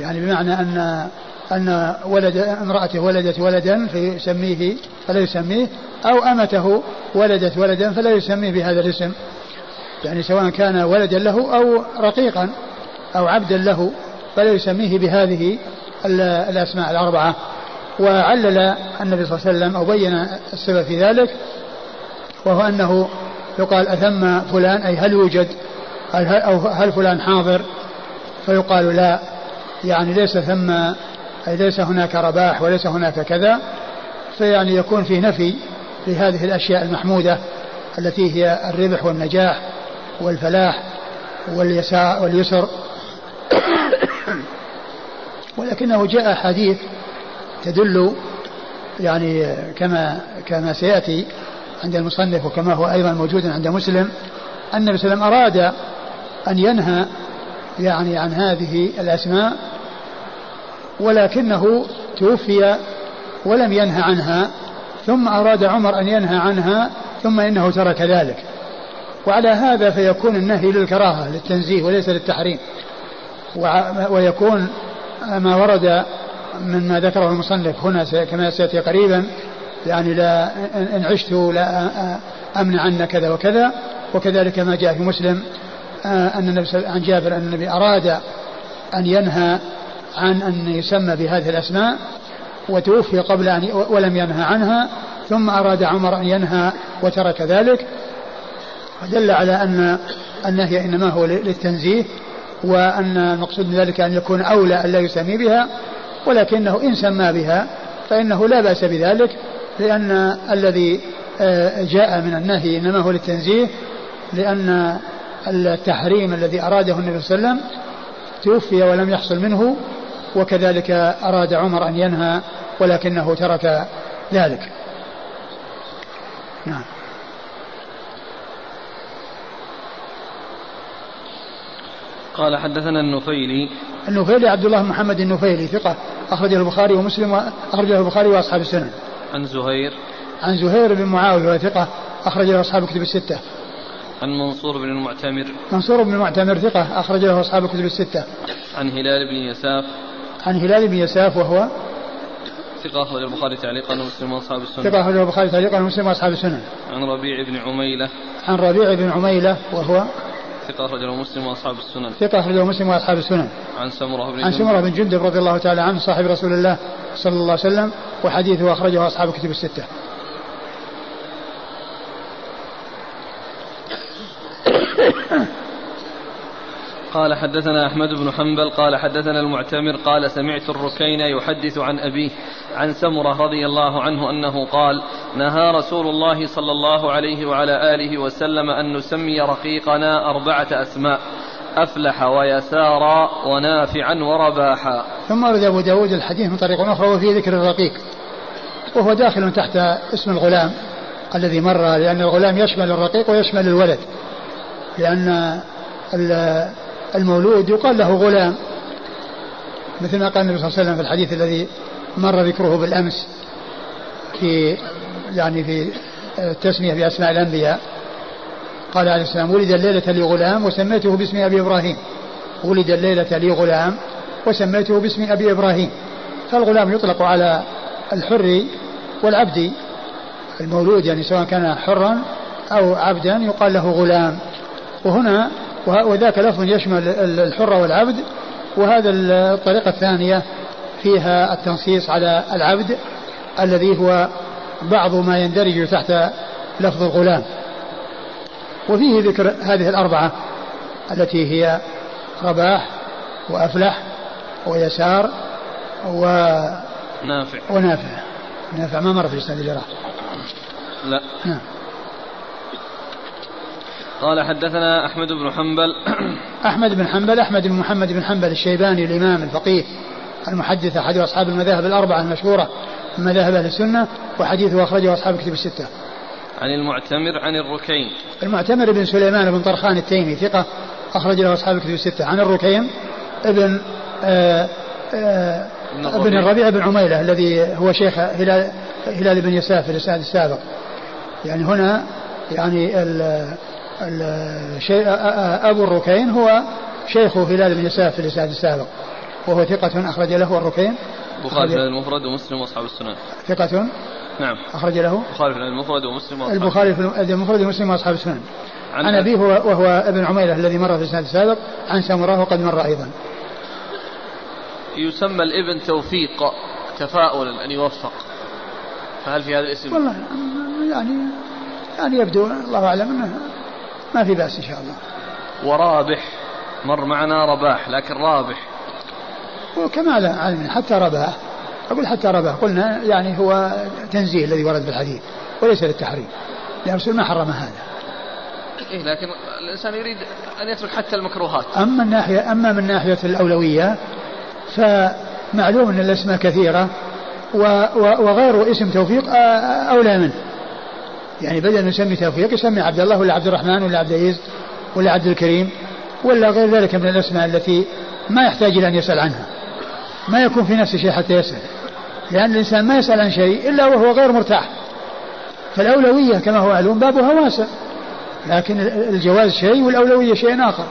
يعني بمعنى أن أن ولد امرأته ولدت ولدا فيسميه فلا يسميه أو أمته ولدت ولدا فلا يسميه بهذا الاسم. يعني سواء كان ولدا له أو رقيقا أو عبدا له فلا يسميه بهذه الأسماء الأربعة. وعلل النبي صلى الله عليه وسلم أو بين السبب في ذلك وهو أنه يقال أثم فلان أي هل يوجد؟ أو هل فلان حاضر؟ فيقال لا. يعني ليس ثم أي ليس هناك رباح وليس هناك كذا. فيعني يكون في نفي لهذه الأشياء المحمودة التي هي الربح والنجاح. والفلاح واليسار واليسر. ولكنه جاء حديث تدل يعني كما كما سيأتي عند المصنف وكما هو أيضا موجود عند مسلم أن النبي صلى الله عليه وسلم أراد أن ينهى يعني عن هذه الأسماء ولكنه توفي ولم ينهى عنها ثم أراد عمر أن ينهى عنها ثم إنه ترك ذلك. وعلى هذا فيكون النهي للكراهة للتنزيه وليس للتحريم. ويكون ما ورد مما ذكره المصنف هنا كما سيأتي قريبا يعني لا ان عشت لا أمنع عن كذا وكذا. وكذلك ما جاء في مسلم أن النبي عن جابر أن النبي أراد أن ينهى عن أن يسمى بهذه الأسماء وتوفي قبل أن ولم ينهى عنها ثم أراد عمر أن ينهى وترك ذلك. ودل على أن النهي إنما هو للتنزيه وأن المقصود من ذلك أن يكون أولى أن لا يسمي بها ولكنه إن سمى بها فإنه لا بأس بذلك لأن الذي آه، جاء من النهي إنما هو للتنزيه لأن التحريم الذي أراده النبي صلى الله عليه وسلم توفي ولم يحصل منه وكذلك أراد عمر أن ينهى ولكنه ترك ذلك. نعم. قال حدثنا النفيلي النفيلي عبد الله محمد النفيلي ثقة أخرجه البخاري ومسلم أخرجه البخاري وأصحاب السنن. عن زهير عن زهير بن معاوية ثقة أخرجه أصحاب الكتب الستة. عن منصور بن المعتمر منصور بن المعتمر ثقة أخرجه أصحاب الكتب الستة. عن هلال بن يساف عن هلال بن يساف وهو ثقة أخرج البخاري تعليقا ومسلم وأصحاب السنن. ثقة أخرج البخاري تعليقا ومسلم وأصحاب السنن. عن ربيع بن عميلة. عن ربيع بن عميلة وهو ثقة أخرجه مسلم وأصحاب السنن. ثقة أخرجه مسلم وأصحاب السنن. عن سمرة بن عن سمرة بن جندب رضي الله تعالى عنه صاحب رسول الله صلى الله عليه وسلم وحديثه أخرجه أصحاب الكتب الستة. قال حدثنا أحمد بن حنبل قال حدثنا المعتمر قال سمعت الركين يحدث عن أبيه عن سمرة رضي الله عنه أنه قال نهى رسول الله صلى الله عليه وعلى آله وسلم أن نسمي رقيقنا أربعة أسماء أفلح ويسارا ونافعا ورباحا. ثم أرد أبو داود الحديث من طريق أخرى وفي ذكر الرقيق وهو داخل تحت اسم الغلام الذي مر لأن الغلام يشمل الرقيق ويشمل الولد لأن المولود يقال له غلام مثل ما قال النبي صلى الله عليه وسلم في الحديث الذي مر ذكره بالأمس في يعني في التسميه بأسماء الأنبياء. قال عليه السلام ولد الليلة لي غلام وسميته باسم أبي إبراهيم. ولد الليلة لي غلام وسميته باسم أبي إبراهيم. فالغلام يطلق على الحر والعبد. المولود يعني سواء كان حرا أو عبدا يقال له غلام. وهنا وذاك لفظ يشمل الحر والعبد. وهذا الطريقة الثانية فيها التنصيص على العبد الذي هو بعض ما يندرج تحت لفظ الغلام. وفيه ذكر هذه الأربعة التي هي رباح وأفلح ويسار و نافع. ونافع. نافع ما مر في الإسناد الجراح لا. نعم. قال حدثنا أحمد بن حنبل أحمد بن حنبل أحمد بن محمد بن حنبل الشيباني الإمام الفقيه المحدث أحد أصحاب المذاهب الأربعة المشهورة من مذاهب أهل السنة وحديثه أخرجه أصحاب الكتب الستة. عن المعتمر عن الركين. المعتمر بن سليمان بن طرخان التيمي ثقة أخرج له أصحاب الكتب الستة. عن الركين ابن آآ آه، آآ آه، ابن الربيع بن عميلة الذي هو شيخ هلال هلال بن يساف في الإسناد السابق. يعني هنا يعني أبو الركين هو شيخ هلال بن يساف في الإسناد السابق. وهو ثقة أخرج له الركين. البخاري في المفرد ومسلم وأصحاب السنن. ثقة؟ نعم. أخرج له؟ البخاري في المفرد ومسلم وأصحاب البخاري في المفرد ومسلم وأصحاب السنن. عن, عن أبيه وهو ابن عميرة الذي مر في السنة السابق. عن سمرة وقد مر أيضا. يسمى الابن توفيق تفاؤلا أن يوفق. فهل في هذا الاسم؟ والله يعني يعني يبدو الله أعلم أنه ما في بأس إن شاء الله. ورابح مر معنا رباح لكن رابح. وكما لا علم حتى رباح. أقول حتى رباح. قلنا يعني هو تنزيه الذي ورد في الحديث وليس للتحريم. لأن الرسول ما حرم هذا. إيه لكن الإنسان يريد أن يترك حتى المكروهات. أما من ناحية أما من ناحية الأولوية فمعلوم أن الأسماء كثيرة وغير اسم توفيق أولى منه. يعني بدل نسمي توفيق يسمي عبد الله ولا عبد الرحمن ولا عبد العزيز ولا عبد الكريم ولا غير ذلك من الأسماء التي ما يحتاج إلى أن يسأل عنها. ما يكون في نفسه شيء حتى يسأل. لأن الإنسان ما يسأل عن شيء إلا وهو غير مرتاح. فالأولوية كما هو معلوم بابها واسع. لكن الجواز شيء والأولوية شيء آخر.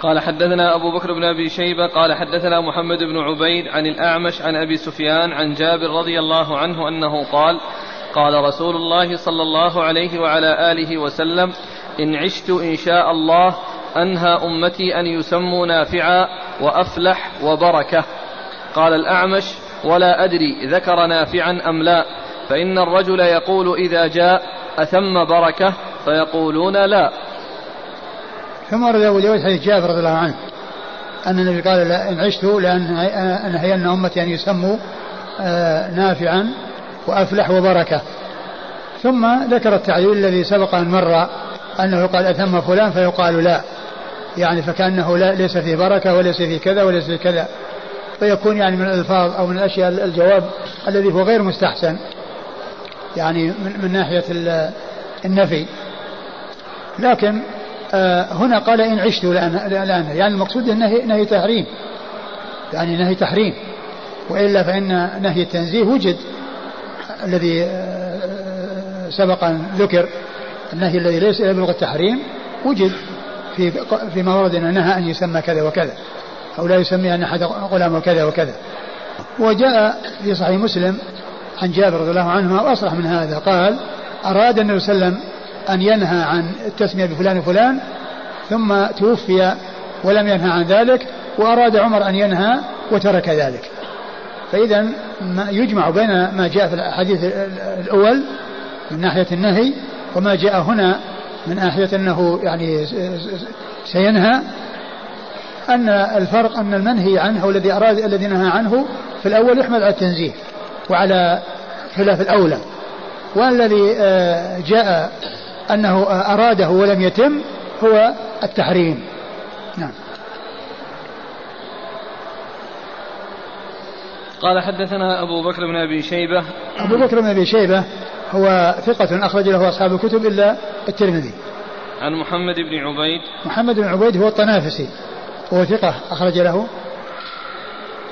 قال حدثنا أبو بكر بن أبي شيبة قال حدثنا محمد بن عبيد عن الأعمش عن أبي سفيان عن جابر رضي الله عنه أنه قال قال رسول الله صلى الله عليه وعلى آله وسلم إن عشت إن شاء الله أنهى أمتي أن يسموا نافعا وأفلح وبركة. قال الأعمش ولا أدري ذكر نافعا أم لا فإن الرجل يقول إذا جاء أثم بركة فيقولون لا. ثم ورد أبو داود حديث جابر رضي الله عنه؟ أن النبي قال إن عشت لأن أنهين أمتي أن يسموا آه، نافعا وأفلح وبركة. ثم ذكر التعليل الذي سبق أن مر أنه قال أثم فلان فيقال لا. يعني فكأنه لا ليس فيه بركة وليس فيه كذا وليس فيه كذا. فيكون يعني من الألفاظ أو من الأشياء الجواب الذي هو غير مستحسن. يعني من, من ناحية النفي. لكن هنا قال إن عشت الآن يعني المقصود النهي نهي تحريم. يعني نهي تحريم. وإلا فإن نهي التنزيه وجد الذي آه، سبق أن ذكر النهي الذي ليس يبلغ التحريم وجد في فيما ورد أن نهى أن يسمى كذا وكذا. أو لا يسمي أن أحد غلامه كذا وكذا. وجاء في صحيح مسلم عن جابر رضي الله عنه وأصرح من هذا. قال أراد النبي صلى الله عليه وسلم أن ينهى عن التسمية بفلان وفلان ثم توفي ولم ينهى عن ذلك وأراد عمر أن ينهى وترك ذلك. فإذا يجمع بين ما جاء في الحديث الأول من ناحية النهي وما جاء هنا من ناحية أنه يعني سينهى أن الفرق أن المنهي عنه والذي أراد الذي نهى عنه في الأول يحمل على التنزيه وعلى خلاف الأولى. والذي آه، جاء أنه أراده ولم يتم هو التحريم. نعم. قال حدثنا أبو بكر بن أبي شيبة. أبو بكر بن أبي شيبة هو ثقة أخرج له أصحاب الكتب إلا الترمذي. عن محمد بن عبيد. محمد بن عبيد هو الطنافسي. هو ثقة أخرج له.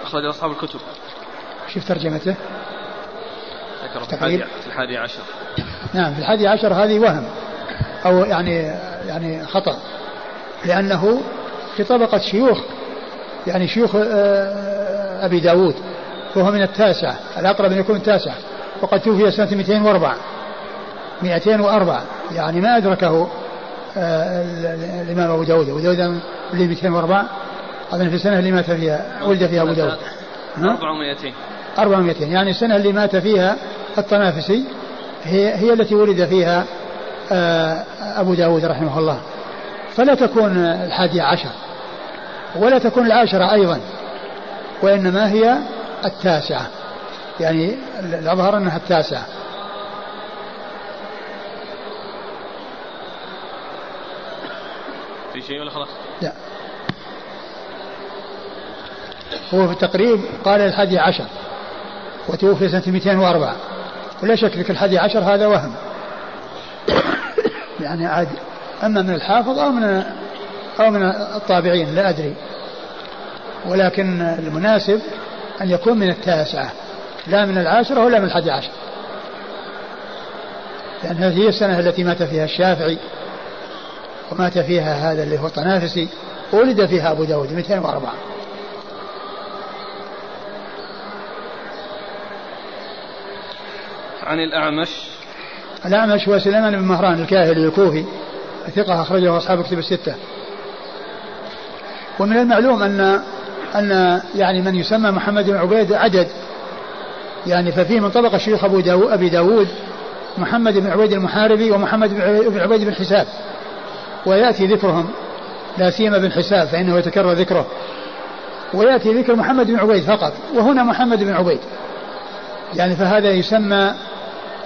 أخرج أصحاب الكتب. شوف ترجمته. ذكر في الحادي, في الحادي عشر. نعم في الحادي عشر هذه وهم. أو يعني يعني خطأ لأنه في طبقة شيوخ يعني شيوخ آه، أبي داود وهو من التاسعة الأقرب أن يكون التاسع وقد توفي سنة 204 204 يعني ما أدركه آه، الإمام أبو داود أبو داود اللي 204 أظن في السنة اللي مات فيها ولد فيها أبو داود. 400 400 يعني السنة اللي مات فيها الطنافسي هي, هي التي ولد فيها آه، أبو داود رحمه الله. فلا تكون الحادية عشر ولا تكون العاشرة أيضا وإنما هي التاسعة. يعني الأظهر أنها التاسعة. في شيء ولا خلاص؟ لا. هو في التقريب قال الحادي عشر وتوفي سنة 204 ولا شك في الحادي عشر هذا وهم. يعني عاد أما من الحافظ أو من أو من الطابعين لا أدري. ولكن المناسب أن يكون من التاسعة لا من العاشرة ولا من الحادي عشر. لأن هذه هي السنة التي مات فيها الشافعي ومات فيها هذا اللي هو الطنافسي ولد فيها أبو داود 204 عن الأعمش الأعمش هو سليمان بن مهران الكاهلي الكوفي. ثقة أخرجه أصحاب كتب الستة. ومن المعلوم أن أن يعني من يسمى محمد بن عبيد عدد. يعني ففيه من طبق الشيخ أبو داو أبي داود محمد بن عبيد المحاربي ومحمد بن عبيد بن حساب. ويأتي ذكرهم لا سيما بن حساب فإنه يتكرر ذكره. ويأتي ذكر محمد بن عبيد فقط وهنا محمد بن عبيد. يعني فهذا يسمى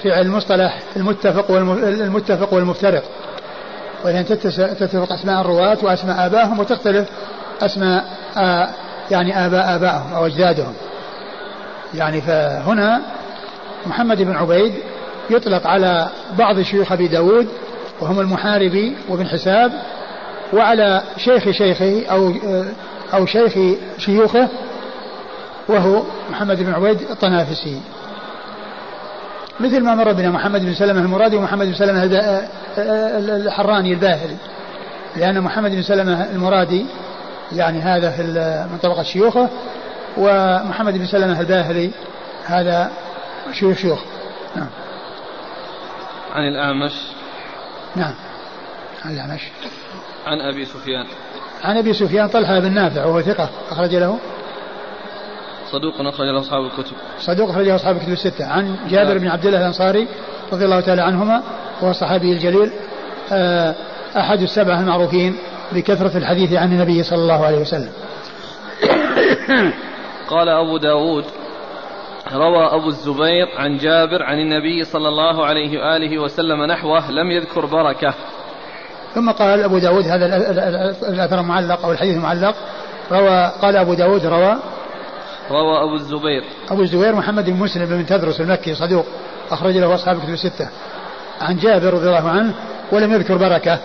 في المصطلح المتفق المتفق والمفترق. وإذا تتفق أسماء الرواة وأسماء آبائهم وتختلف أسماء يعني آباء آبائهم أو أجدادهم. يعني فهنا محمد بن عبيد يطلق على بعض شيوخ أبي داود وهم المحاربي وابن حساب وعلى شيخ شيخه أو أو شيخ شيوخه وهو محمد بن عبيد الطنافسي. مثل ما مر بنا محمد بن سلمة المرادي ومحمد بن سلمة الحراني الباهلي لأن محمد بن سلمة المرادي يعني هذا في من طبقة شيوخه ومحمد بن سلمة الباهلي هذا شيوخ شيوخ نعم. عن الأعمش. نعم. عن الأعمش. عن أبي سفيان. عن أبي سفيان طلحة بن نافع وهو ثقة أخرج له. صدوق أخرج له أصحاب الكتب. صدوق أخرج له أصحاب الكتب الستة. عن جابر بن عبد الله الأنصاري رضي الله تعالى عنهما وهو الصحابي الجليل آه، أحد السبعة المعروفين بكثرة الحديث عن النبي صلى الله عليه وسلم. قال أبو داود روى أبو الزبير عن جابر عن النبي صلى الله عليه وآله وسلم نحوه لم يذكر بركة. ثم قال أبو داود هذا الأثر المعلق أو الحديث المعلق روى قال أبو داود روى روى أبو الزبير. أبو الزبير محمد بن مسلم بن تدرس المكي صدوق أخرج له أصحاب كتب الستة. عن جابر رضي الله عنه ولم يذكر بركة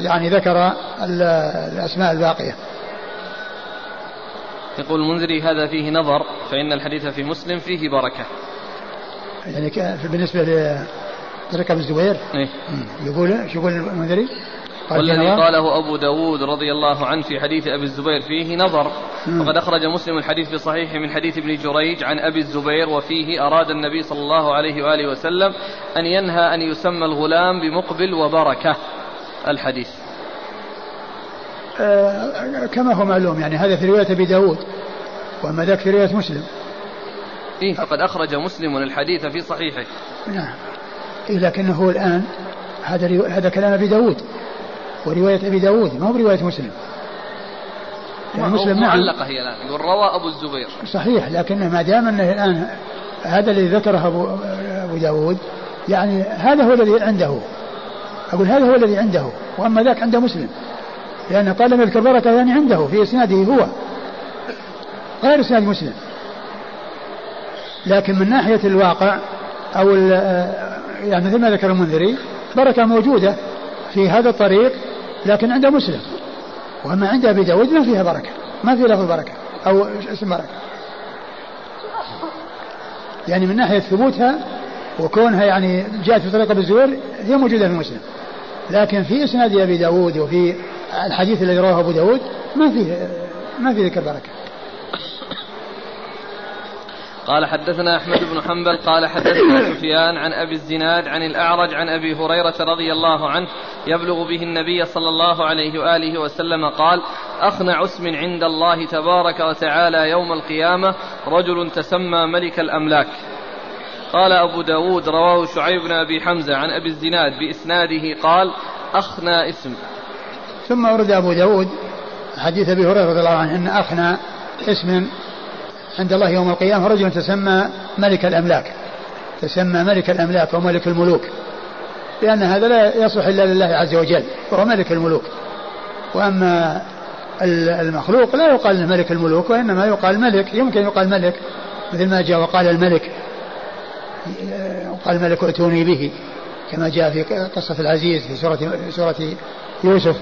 يعني ذكر الأسماء الباقية. يقول المنذري هذا فيه نظر فإن الحديث في مسلم فيه بركة. يعني بالنسبة لطريقة ابن الزبير؟ إيه؟ يقول شو يقول المنذري؟ والذي قاله أبو داود رضي الله عنه في حديث أبي الزبير فيه نظر. وقد أخرج مسلم الحديث في صحيح من حديث ابن جريج عن أبي الزبير وفيه أراد النبي صلى الله عليه وآله وسلم أن ينهى أن يسمى الغلام بمقبل وبركة. الحديث. آه كما هو معلوم يعني هذا في رواية أبي داود وأما ذاك في رواية مسلم. إيه فقد أخرج مسلم الحديث في صحيحه. نعم. إيه لكنه الآن هذا هذا كلام أبي داود. ورواية أبي داود ما هو برواية مسلم. يعني مسلم معلقة هي الآن يقول روى أبو الزبير. صحيح لكن ما دام أنه الآن هذا الذي ذكره أبو, أبو داود يعني هذا هو الذي عنده. أقول هذا هو الذي عنده وأما ذاك عند مسلم. لأنه قال لم يذكر بركة يعني عنده في إسناده هو. غير إسناد مسلم. لكن من ناحية الواقع أو يعني مثل ما ذكر المنذري بركة موجودة في هذا الطريق لكن عند مسلم. وأما عند أبي داود ما فيها بركة. ما في لفظ بركة. أو اسم بركة. يعني من ناحية ثبوتها وكونها يعني جاءت في طريقة الزبير هي موجودة في مسلم. لكن في إسناد أبي داود وفي الحديث الذي رواه أبو داود ما فيه ما في ذكر بركة. قال حدثنا أحمد بن حنبل قال حدثنا سفيان عن أبي الزناد عن الأعرج عن أبي هريرة رضي الله عنه يبلغ به النبي صلى الله عليه وآله وسلم قال أخنع اسم عند الله تبارك وتعالى يوم القيامة رجل تسمى ملك الأملاك. قال أبو داود رواه شعيب بن أبي حمزة عن أبي الزناد بإسناده قال أخنى اسم. ثم ورد أبو داود حديث أبي هريرة رضي الله عنه أن أخنى اسم عند الله يوم القيامة رجل تسمى ملك الأملاك. تسمى ملك الأملاك وملك الملوك. لأن هذا لا يصلح إلا لله عز وجل وهو ملك الملوك. وأما المخلوق لا يقال ملك الملوك وإنما يقال ملك يمكن يقال ملك مثل ما جاء وقال الملك. وقال الملك ائتوني به كما جاء في قصة العزيز في سورة, سورة يوسف.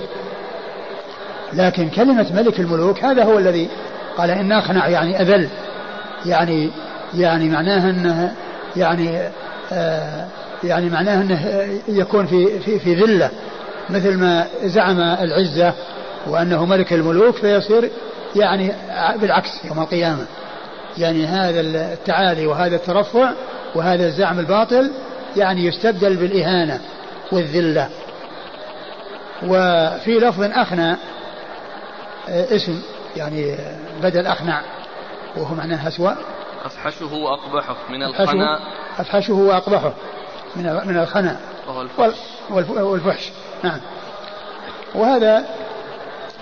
لكن كلمة ملك الملوك هذا هو الذي قال إن أخنع يعني أذل. يعني يعني معناه أنه يعني آه يعني معناه أنه يكون في في في ذلة. مثل ما زعم العزة وأنه ملك الملوك فيصير يعني بالعكس يوم القيامة. يعني هذا التعالي وهذا الترفع وهذا الزعم الباطل يعني يستبدل بالإهانة والذلة. وفي لفظ أخنى آه، اسم يعني بدل أخنع. وهو معناه أسوأ. أفحشه وأقبحه. من الخنا. أفحشه وأقبحه. من من الخنا. وهو الفحش. والفحش. نعم. وهذا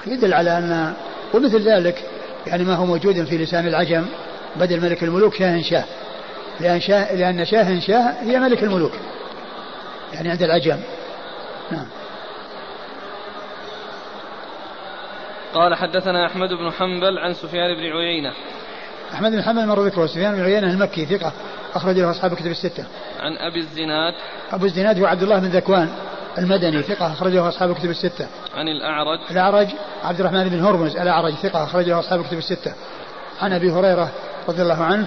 يدل على أن ومثل ذلك يعني ما هو موجود في لسان العجم بدل ملك الملوك شاه شاه لأن شاه لأن شاه شاه هي ملك الملوك. يعني عند العجم. نعم. قال حدثنا أحمد بن حنبل عن سفيان بن عيينة. أحمد بن حنبل مر ذكره سفيان بن عيينة المكي ثقة أخرج له أصحاب كتب الستة. عن أبي الزناد. أبو الزناد هو عبد الله بن ذكوان المدني ثقة أخرج له أصحاب كتب الستة. عن الأعرج. الأعرج عبد الرحمن بن هرمز الأعرج ثقة أخرج له أصحاب كتب الستة. عن أبي هريرة رضي الله عنه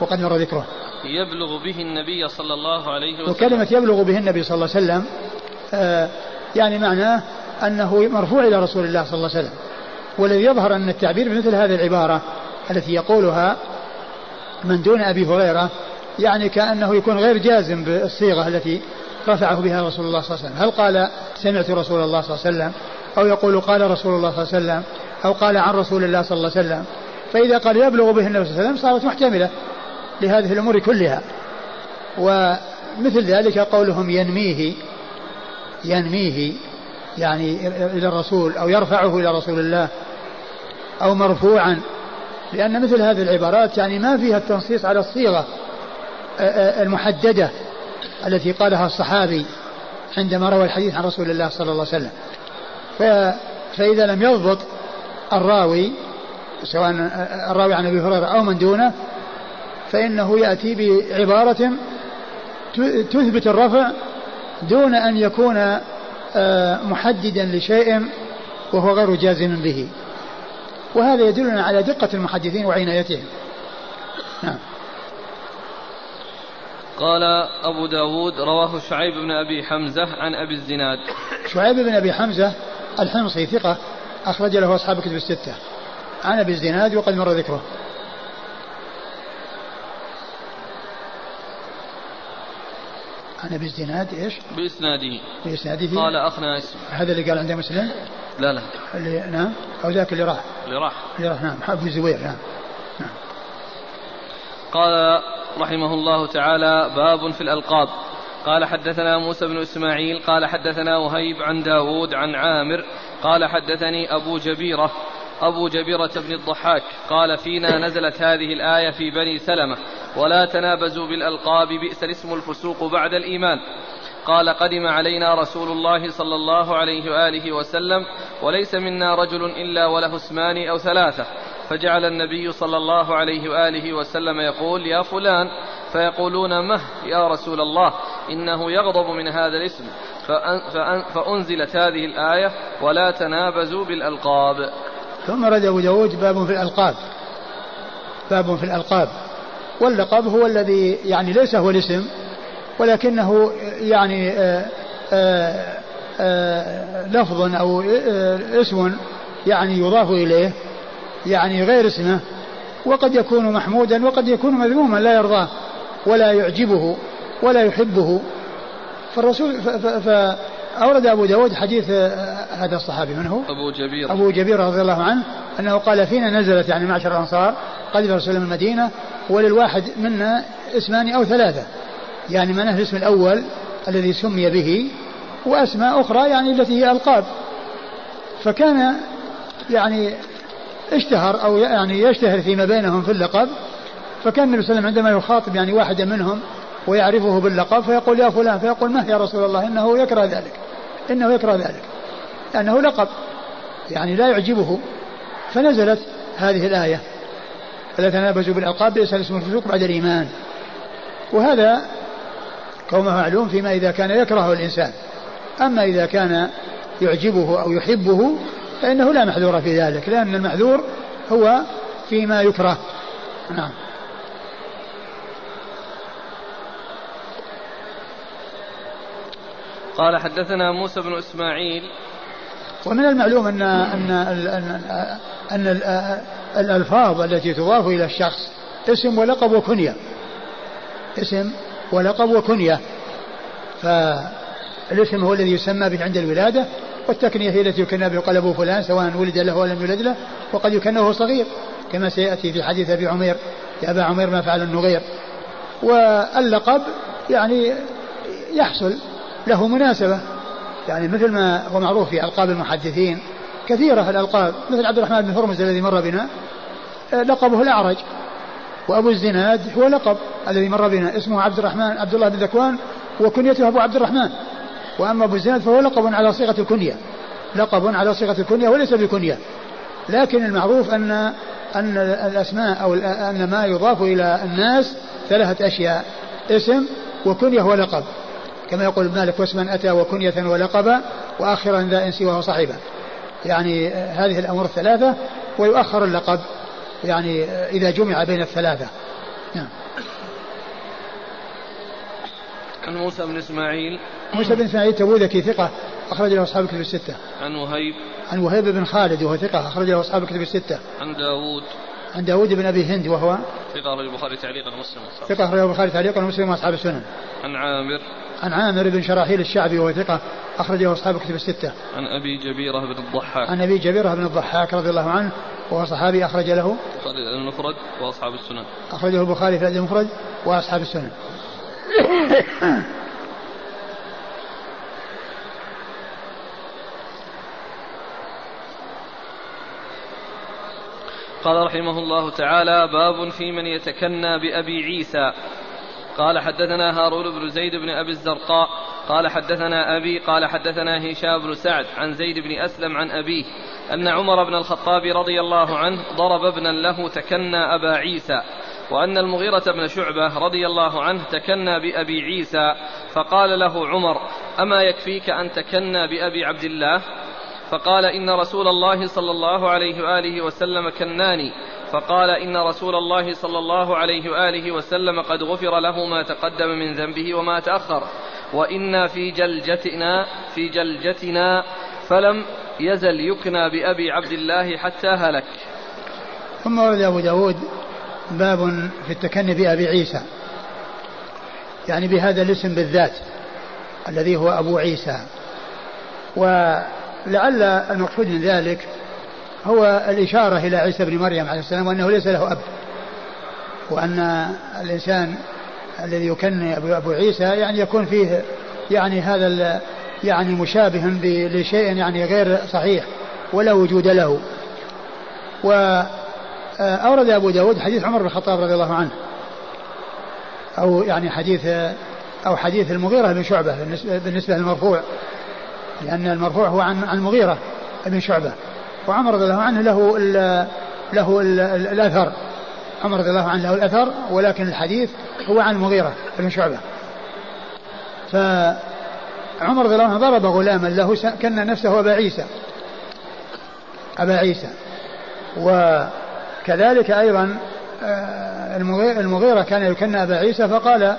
وقد مر ذكره. يبلغ به النبي صلى الله عليه وسلم. وكلمة يبلغ به النبي صلى الله عليه وسلم آه يعني معناه أنه مرفوع إلى رسول الله صلى الله عليه وسلم. والذي يظهر أن التعبير بمثل هذه العبارة التي يقولها من دون أبي هريرة يعني كأنه يكون غير جازم بالصيغة التي رفعه بها رسول الله صلى الله عليه وسلم. هل قال سمعت رسول الله صلى الله عليه وسلم؟ أو يقول قال رسول الله صلى الله عليه وسلم؟ أو قال عن رسول الله صلى الله عليه وسلم؟ فإذا قال يبلغ به النبي صلى الله عليه وسلم صارت محتملة لهذه الأمور كلها. ومثل ذلك قولهم ينميه ينميه يعني إلى الرسول أو يرفعه إلى رسول الله أو مرفوعا لأن مثل هذه العبارات يعني ما فيها التنصيص على الصيغة المحددة التي قالها الصحابي عندما روى الحديث عن رسول الله صلى الله عليه وسلم. فإذا لم يضبط الراوي سواء الراوي عن أبي هريرة أو من دونه فإنه يأتي بعبارة تثبت الرفع دون أن يكون آه، محددا لشيء وهو غير جازم به. وهذا يدلنا على دقة المحدثين وعنايتهم نعم. قال أبو داود رواه شعيب بن أبي حمزة عن أبي الزناد. شعيب بن أبي حمزة الحمصي ثقة أخرج له أصحاب كتب الستة. عن أبي الزناد وقد مر ذكره. عن ابي الزناد إيش؟ بإسناده. بإسناده. قال أخنا اسم هذا اللي قال عنده مسلم؟ لا لا. اللي نعم. أو ذاك اللي راح. اللي راح. اللي راح نعم. ابو زوير نعم. نعم. قال رحمه الله تعالى باب في الألقاب. قال حدثنا موسى بن إسماعيل قال حدثنا وهيب عن داود عن عامر قال حدثني أبو جبيرة أبو جبيرة بن الضحاك قال فينا نزلت هذه الآية في بني سلمة. ولا تنابزوا بالألقاب بئس الاسم الفسوق بعد الإيمان. قال قدم علينا رسول الله صلى الله عليه وآله وسلم وليس منا رجل إلا وله اسمان أو ثلاثة. فجعل النبي صلى الله عليه وآله وسلم يقول يا فلان. فيقولون مه يا رسول الله إنه يغضب من هذا الاسم. فأن فأن فأنزلت هذه الآية ولا تنابزوا بالألقاب. ثم رد أبو داود باب في الألقاب. باب في الألقاب. واللقب هو الذي يعني ليس هو الاسم ولكنه يعني آآ آآ آآ لفظ أو اسم يعني يضاف إليه يعني غير اسمه وقد يكون محمودا وقد يكون مذموما لا يرضاه ولا يعجبه ولا يحبه. فالرسول فأورد أبو داود حديث هذا الصحابي من هو؟ أبو جبير. أبو جبير رضي الله عنه أنه قال فينا نزلت يعني معشر الأنصار قدم رسول من المدينة وللواحد منا اسمان أو ثلاثة. يعني من الاسم الأول الذي سمي به وأسماء أخرى يعني التي هي ألقاب. فكان يعني اشتهر أو يعني يشتهر فيما بينهم في اللقب. فكان النبي صلى الله عليه وسلم عندما يخاطب يعني واحدا منهم ويعرفه باللقب فيقول يا فلان فيقول ما يا رسول الله؟ إنه يكره ذلك. إنه يكره ذلك. لأنه لقب. يعني لا يعجبه. فنزلت هذه الآية. فلا تنابزوا بالألقاب بئس الاسم الفسوق بعد الإيمان. وهذا كونه معلوم فيما إذا كان يكره الإنسان. أما إذا كان يعجبه أو يحبه فإنه لا محذور في ذلك لأن المحذور هو فيما يكره. نعم. قال حدثنا موسى بن إسماعيل ومن المعلوم ان ان ان, أن الألفاظ التي تضاف إلى الشخص اسم ولقب وكنية. اسم ولقب وكنية. فالاسم هو الذي يسمى به عند الولادة والتكنية هي التي يكنى به قلبه فلان سواء ولد له ولم يولد له وقد يكنى وهو صغير كما سيأتي في حديث أبي عمير. يا أبا عمير ما فعل النغير. واللقب يعني يحصل له مناسبة. يعني مثل ما هو معروف في ألقاب المحدثين كثيرة الألقاب مثل عبد الرحمن بن هرمز الذي مر بنا لقبه الأعرج وأبو الزناد هو لقب الذي مر بنا اسمه عبد الرحمن عبد الله بن ذكوان وكنيته أبو عبد الرحمن. وأما أبو الزناد فهو لقب على صيغة الكنية لقب على صيغة الكنية وليس بكنية. لكن المعروف أن أن الأسماء أو أن ما يضاف إلى الناس ثلاثة أشياء اسم وكنية ولقب. كما يقول مالك واسما أتى وكنية ولقبا وآخرا ذا إنس وهو صاحبا يعني هذه الأمور الثلاثة ويؤخر اللقب. يعني إذا جمع بين الثلاثة. نعم. عن موسى بن إسماعيل. موسى بن إسماعيل تبوذكي ثقة أخرج له أصحاب الكتب الستة. عن وهيب. عن وهيب بن خالد وهو ثقة أخرج له أصحاب الكتب الستة. عن داوود. عن داوود بن أبي هند وهو ثقة أخرج البخاري تعليقا ومسلم ثقة أخرج البخاري تعليقا ومسلم وأصحاب السنن. عن عامر. عن عامر بن شراحيل الشعبي وهو ثقة أخرجه أصحاب الكتب الستة. عن أبي جبيرة بن الضحاك. عن أبي جبيرة بن الضحاك رضي الله عنه وهو صحابي أخرج له. البخاري المفرد وأصحاب السنن. أخرجه البخاري في المفرد وأصحاب السنن. قال رحمه الله تعالى باب في من يتكنى بأبي عيسى قال حدثنا هارون بن زيد بن أبي الزرقاء قال حدثنا أبي قال حدثنا هشام بن سعد عن زيد بن أسلم عن أبيه أن عمر بن الخطاب رضي الله عنه ضرب ابنا له تكنى أبا عيسى وأن المغيرة بن شعبة رضي الله عنه تكنى بأبي عيسى فقال له عمر أما يكفيك أن تكنى بأبي عبد الله؟ فقال إن رسول الله صلى الله عليه وآله وسلم كناني فقال إن رسول الله صلى الله عليه وآله وسلم قد غفر له ما تقدم من ذنبه وما تأخر. وإنا في جلجتنا في جلجتنا فلم يزل يكنى بأبي عبد الله حتى هلك. ثم ورد أبو داود باب في التكني بأبي عيسى. يعني بهذا الاسم بالذات الذي هو أبو عيسى. ولعل المقصود من ذلك هو الإشارة إلى عيسى بن مريم عليه السلام وأنه ليس له أب. وأن الإنسان الذي يكني أبو عيسى يعني يكون فيه يعني هذا يعني مشابه لشيء يعني غير صحيح ولا وجود له. وأورد أبو داود حديث عمر بن الخطاب رضي الله عنه. أو يعني حديث أو حديث المغيرة بن شعبة بالنسبة للمرفوع. لأن المرفوع هو عن عن المغيرة بن شعبة. وعمر رضي الله عنه له ال له ال الأثر. عمر رضي الله عنه له الأثر ولكن الحديث هو عن المغيرة بن شعبة. فعمر رضي الله عنه ضرب غلاما له كان نفسه أبا عيسى. أبا عيسى. وكذلك أيضا آه، المغيرة كان يكن أبا عيسى فقال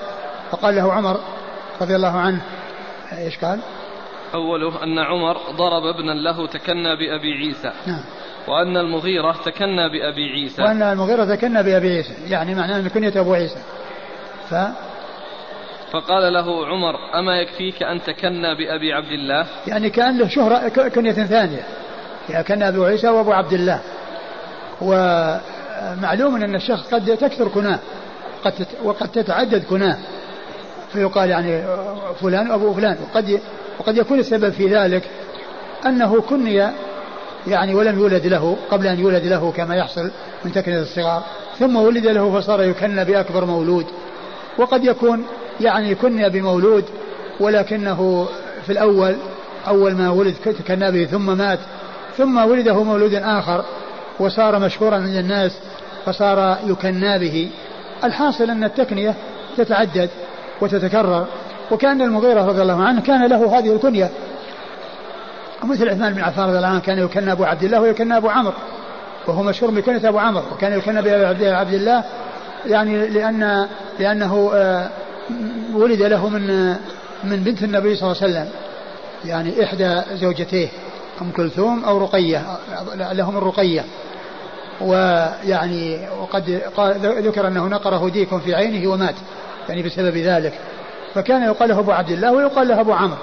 فقال له عمر رضي الله عنه إيش قال؟ أوله أن عمر ضرب ابنا له تكنى بأبي عيسى. نعم. وأن المغيرة تكنى بأبي عيسى. وأن المغيرة تكنى بأبي عيسى. يعني معناه أن كنية أبو عيسى. ف فقال له عمر أما يكفيك أن تكنى بأبي عبد الله؟ يعني كأن له شهرة كنية ثانية. يعني كان أبو عيسى وأبو عبد الله. ومعلوم أن الشخص قد تكثر كناه. قد وقد تتعدد كناه. فيقال يعني فلان أبو فلان. وقد وقد يكون السبب في ذلك أنه كني يعني ولم يولد له قبل أن يولد له كما يحصل من تكنية الصغار ثم ولد له فصار يكنى بأكبر مولود. وقد يكون يعني كني بمولود ولكنه في الأول أول ما ولد تكنى به ثم مات ثم ولده مولود آخر وصار مشهورا عند الناس فصار يكنى به. الحاصل أن التكنية تتعدد وتتكرر. وكأن المغيرة رضي الله عنه كان له هذه الكنية. ومثل عثمان بن عفان رضي الله عنه كان يكنى أبو عبد الله ويكنى أبو عمرو. وهو مشهور بكنية أبو عمرو. وكان يكنى بأبي عبد الله يعني لأن لأنه آه، ولد له من من بنت النبي صلى الله عليه وسلم. يعني إحدى زوجتيه أم كلثوم أو رقية لهم الرقية. ويعني وقد قال ذكر أنه نقره ديك في عينه ومات يعني بسبب ذلك. فكان يقال له أبو عبد الله ويقال له أبو عمرو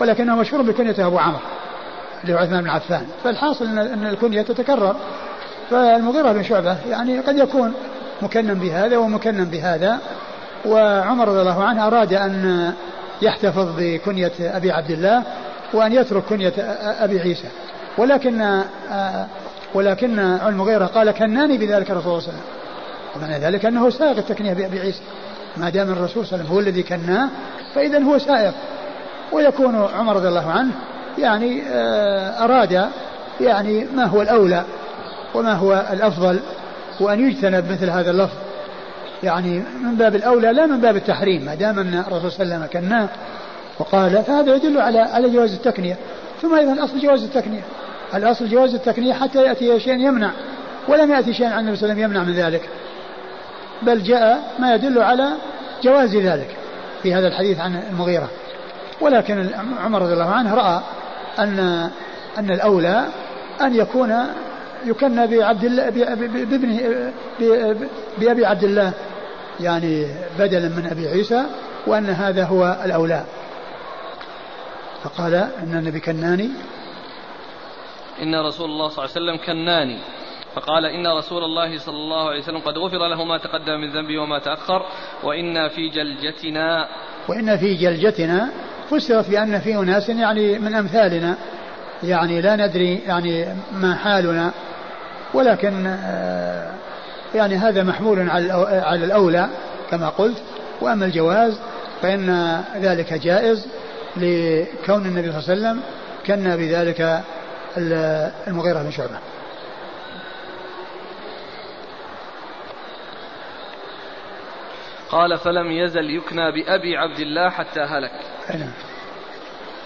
ولكنه مشهور بكنيته أبو عمرو اللي هو عثمان بن عفان. فالحاصل أن الكنية تتكرر. فالمغيرة بن شعبة يعني قد يكون مكنن بهذا ومكنن بهذا وعمر رضي الله عنه أراد أن يحتفظ بكنية أبي عبد الله وأن يترك كنية أبي عيسى. ولكن ولكن المغيرة قال كناني بذلك الرسول صلى الله عليه وسلم. ومعنى ذلك أنه سائق التكنية بأبي عيسى. ما دام الرسول صلى الله عليه وسلم هو الذي كناه فإذا هو سائق. ويكون عمر رضي الله عنه يعني آه، أراد يعني ما هو الأولى وما هو الأفضل وأن يجتنب مثل هذا اللفظ. يعني من باب الأولى لا من باب التحريم ما دام أن الرسول صلى الله عليه وسلم كناه وقال فهذا يدل على على جواز التكنية ثم أيضا الأصل جواز التكنية الأصل جواز التكنية حتى يأتي شيء يمنع ولم يأتي شيء عن النبي صلى الله عليه وسلم يمنع من ذلك. بل جاء ما يدل على جواز ذلك في هذا الحديث عن المغيرة. ولكن عمر رضي الله عنه رأى أن أن الأولى أن يكون يكنى بعبد الله بابنه بأبي عبد الله يعني بدلا من أبي عيسى وأن هذا هو الأولى. فقال أن النبي كناني. إن رسول الله صلى الله عليه وسلم كناني. فقال إن رسول الله صلى الله عليه وسلم قد غفر له ما تقدم من ذنبه وما تأخر وإن في جلجتنا. وإن في جلجتنا فسرت بأن في أناس يعني من أمثالنا يعني لا ندري يعني ما حالنا ولكن آه، يعني هذا محمول على الأولى كما قلت. وأما الجواز فإن ذلك جائز لكون النبي صلى الله عليه وسلم كنا بذلك المغيرة بن شعبة. قال فلم يزل يكنى بأبي عبد الله حتى هلك. نعم.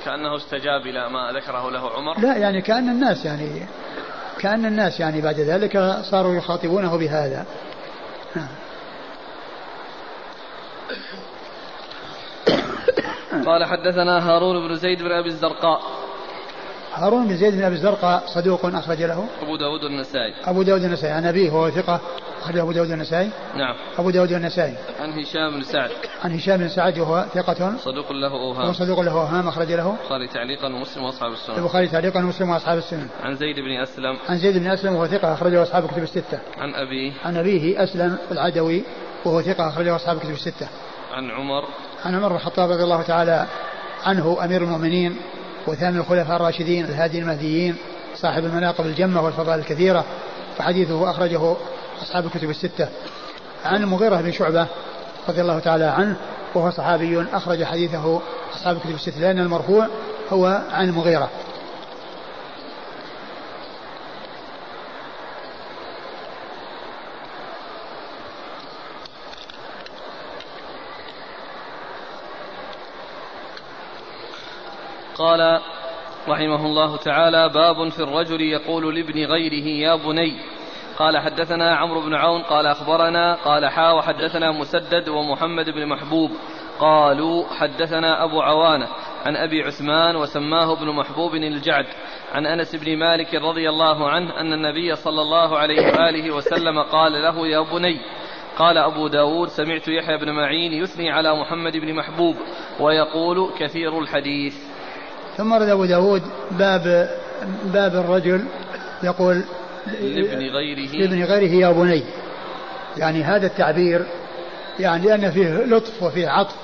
كأنه استجاب إلى ما ذكره له عمر؟ لا يعني كأن الناس يعني كأن الناس يعني بعد ذلك صاروا يخاطبونه بهذا. نعم. قال حدثنا هارون بن زيد بن أبي الزرقاء. هارون بن زيد بن أبي الزرقاء صدوق أخرج له. أبو داود النسائي أبو داود النسائي عن أبيه وهو ثقة. أخرج أبو داود النسائي نعم. أبو داود النسائي عن هشام بن سعد. عن هشام بن سعد وهو ثقة. صدوق له اوهام هو صدوق له اوهام أخرج له. البخاري تعليقا ومسلم وأصحاب السنن البخاري تعليقا ومسلم وأصحاب السنن عن زيد بن أسلم. عن زيد بن أسلم وهو ثقة. أخرجه أصحاب الكتب الستة. عن أبيه. عن أبيه أسلم العدوي وهو ثقة. أخرجه أصحاب الكتب الستة. عن عمر. عن عمر بن الخطاب رضي الله تعالى عنه أمير المؤمنين. وثاني الخلفاء الراشدين الهادي المهديين صاحب المناقب الجمة والفضائل الكثيرة فحديثه أخرجه أصحاب الكتب الستة. عن المغيرة بن شعبة رضي الله تعالى عنه وهو صحابي أخرج حديثه أصحاب الكتب الستة لأن المرفوع هو عن المغيرة قال رحمه الله تعالى باب في الرجل يقول لابن غيره يا بني. قال حدثنا عمرو بن عون قال أخبرنا. قال حا وحدثنا مسدد ومحمد بن محبوب. قالوا حدثنا أبو عوانة عن أبي عثمان وسماه ابن محبوب الجعد. عن أنس بن مالك رضي الله عنه أن النبي صلى الله عليه وآله وسلم قال له يا بني. قال أبو داود سمعت يحيى بن معين يثني على محمد بن محبوب ويقول كثير الحديث. ثم ورد أبو داود باب باب الرجل يقول لابن غيره. لابن غيره يا بني. يعني هذا التعبير يعني لأن فيه لطف وفيه عطف.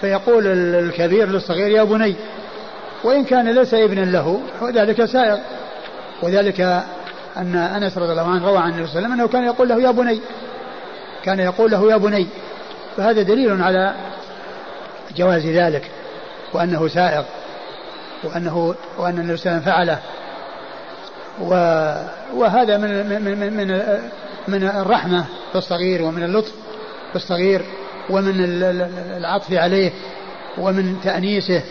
فيقول الكبير للصغير يا بني. وإن كان ليس ابنا له وذلك سائر وذلك أن أنس رضي الله عنه روى عن النبي صلى الله عليه وسلم أنه كان يقول له يا بني. كان يقول له يا بني. فهذا دليل على جواز ذلك وأنه سائغ. وأنه وأن النبي صلى الله عليه وسلم فعله. وهذا من من من من, الرحمة بالصغير ومن اللطف بالصغير ومن العطف عليه ومن تأنيسه.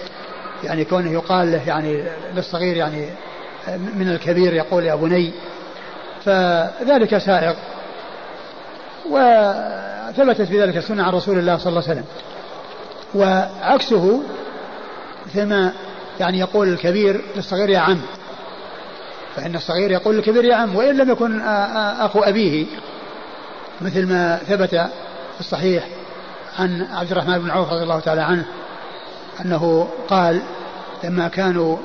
يعني كونه يقال له يعني للصغير يعني من الكبير يقول يا بني. فذلك سائغ. وثبتت في ذلك السنة عن رسول الله صلى الله عليه وسلم. وعكسه ثم يعني يقول الكبير للصغير يا عم. فإن الصغير يقول للكبير يا عم وإن لم يكن أخو أبيه. مثل ما ثبت في الصحيح عن عبد الرحمن بن عوف رضي الله تعالى عنه أنه قال لما كانوا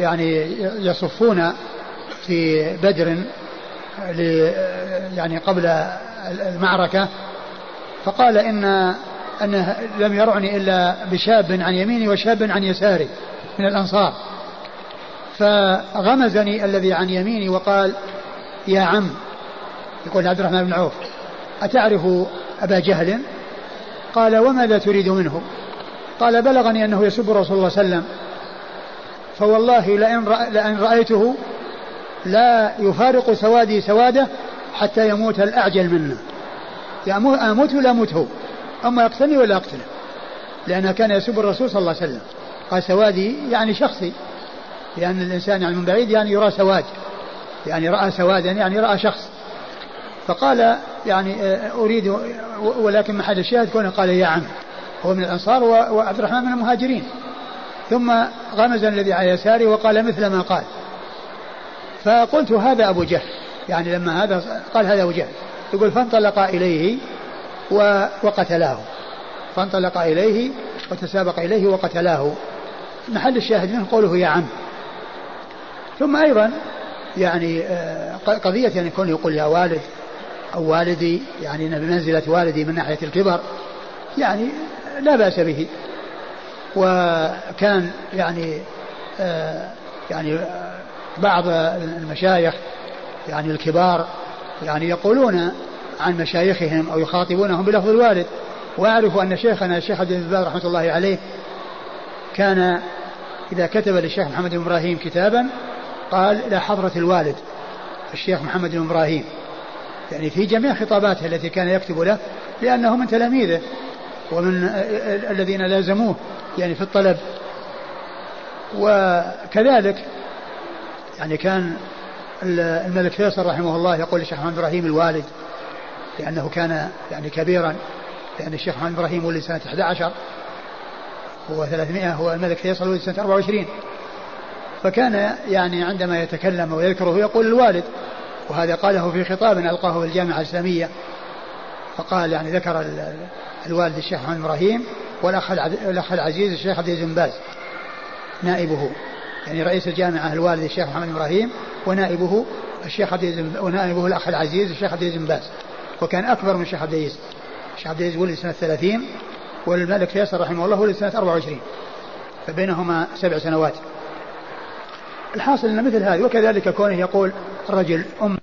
يعني يصفون في بدر يعني قبل المعركة فقال إن أنه لم يرعني إلا بشاب عن يميني وشاب عن يساري. من الأنصار. فغمزني الذي عن يميني وقال يا عم يقول عبد الرحمن بن عوف أتعرف أبا جهل؟ قال وماذا تريد منه؟ قال بلغني أنه يسب رسول الله صلى الله عليه وسلم. فوالله لئن, لئن رأيته لا يفارق سوادي سواده حتى يموت الأعجل منا أموت ولا أموت هو أما يقتلني ولا أقتله لأنه كان يسب الرسول صلى الله عليه وسلم. قال سوادي يعني شخصي. لأن الإنسان يعني من بعيد يعني يرى سواد يعني رأى سوادا يعني رأى شخص. فقال يعني آه، أريد ولكن محل الشاهد كونه قال يا عم هو من الأنصار وعبد الرحمن من المهاجرين. ثم غمز الذي على يساري وقال مثل ما قال. فقلت هذا أبو جهل. يعني لما هذا قال هذا أبو جهل. يقول فانطلق إليه وقتلاه. فانطلق إليه وتسابق إليه وقتلاه. محل الشاهد منه قوله يا عم. ثم أيضا يعني آه، قضية يعني كونه يقول يا والد أو والدي يعني بمنزلة والدي من ناحية الكبر يعني لا بأس به. وكان يعني آه يعني بعض المشايخ يعني الكبار يعني يقولون عن مشايخهم أو يخاطبونهم بلفظ الوالد. وأعرف أن شيخنا الشيخ عبد رحمة الله عليه كان إذا كتب للشيخ محمد بن إبراهيم كتابا قال إلى حضرة الوالد الشيخ محمد بن إبراهيم. يعني في جميع خطاباته التي كان يكتب له لأنه من تلاميذه ومن الذين لازموه يعني في الطلب. وكذلك يعني كان الملك فيصل رحمه الله يقول للشيخ محمد إبراهيم الوالد لأنه كان يعني كبيرا لأن الشيخ محمد إبراهيم ولد سنة 11 هو 300 هو الملك فيصل ولد سنة 24 فكان يعني عندما يتكلم ويذكره يقول الوالد وهذا قاله في خطاب ألقاه في الجامعة الإسلامية. فقال يعني ذكر الوالد الشيخ محمد إبراهيم والأخ الأخ العزيز الشيخ عبد العزيز بن باز نائبه. يعني رئيس الجامعة الوالد الشيخ محمد إبراهيم ونائبه الشيخ عبد ونائبه الأخ العزيز الشيخ عبد العزيز بن باز. وكان أكبر من الشيخ عبد العزيز. الشيخ عبد العزيز ولد سنة 30 والملك فيصل رحمه الله ولد سنه 24 فبينهما سبع سنوات. الحاصل إن مثل هذه وكذلك كونه يقول رجل أم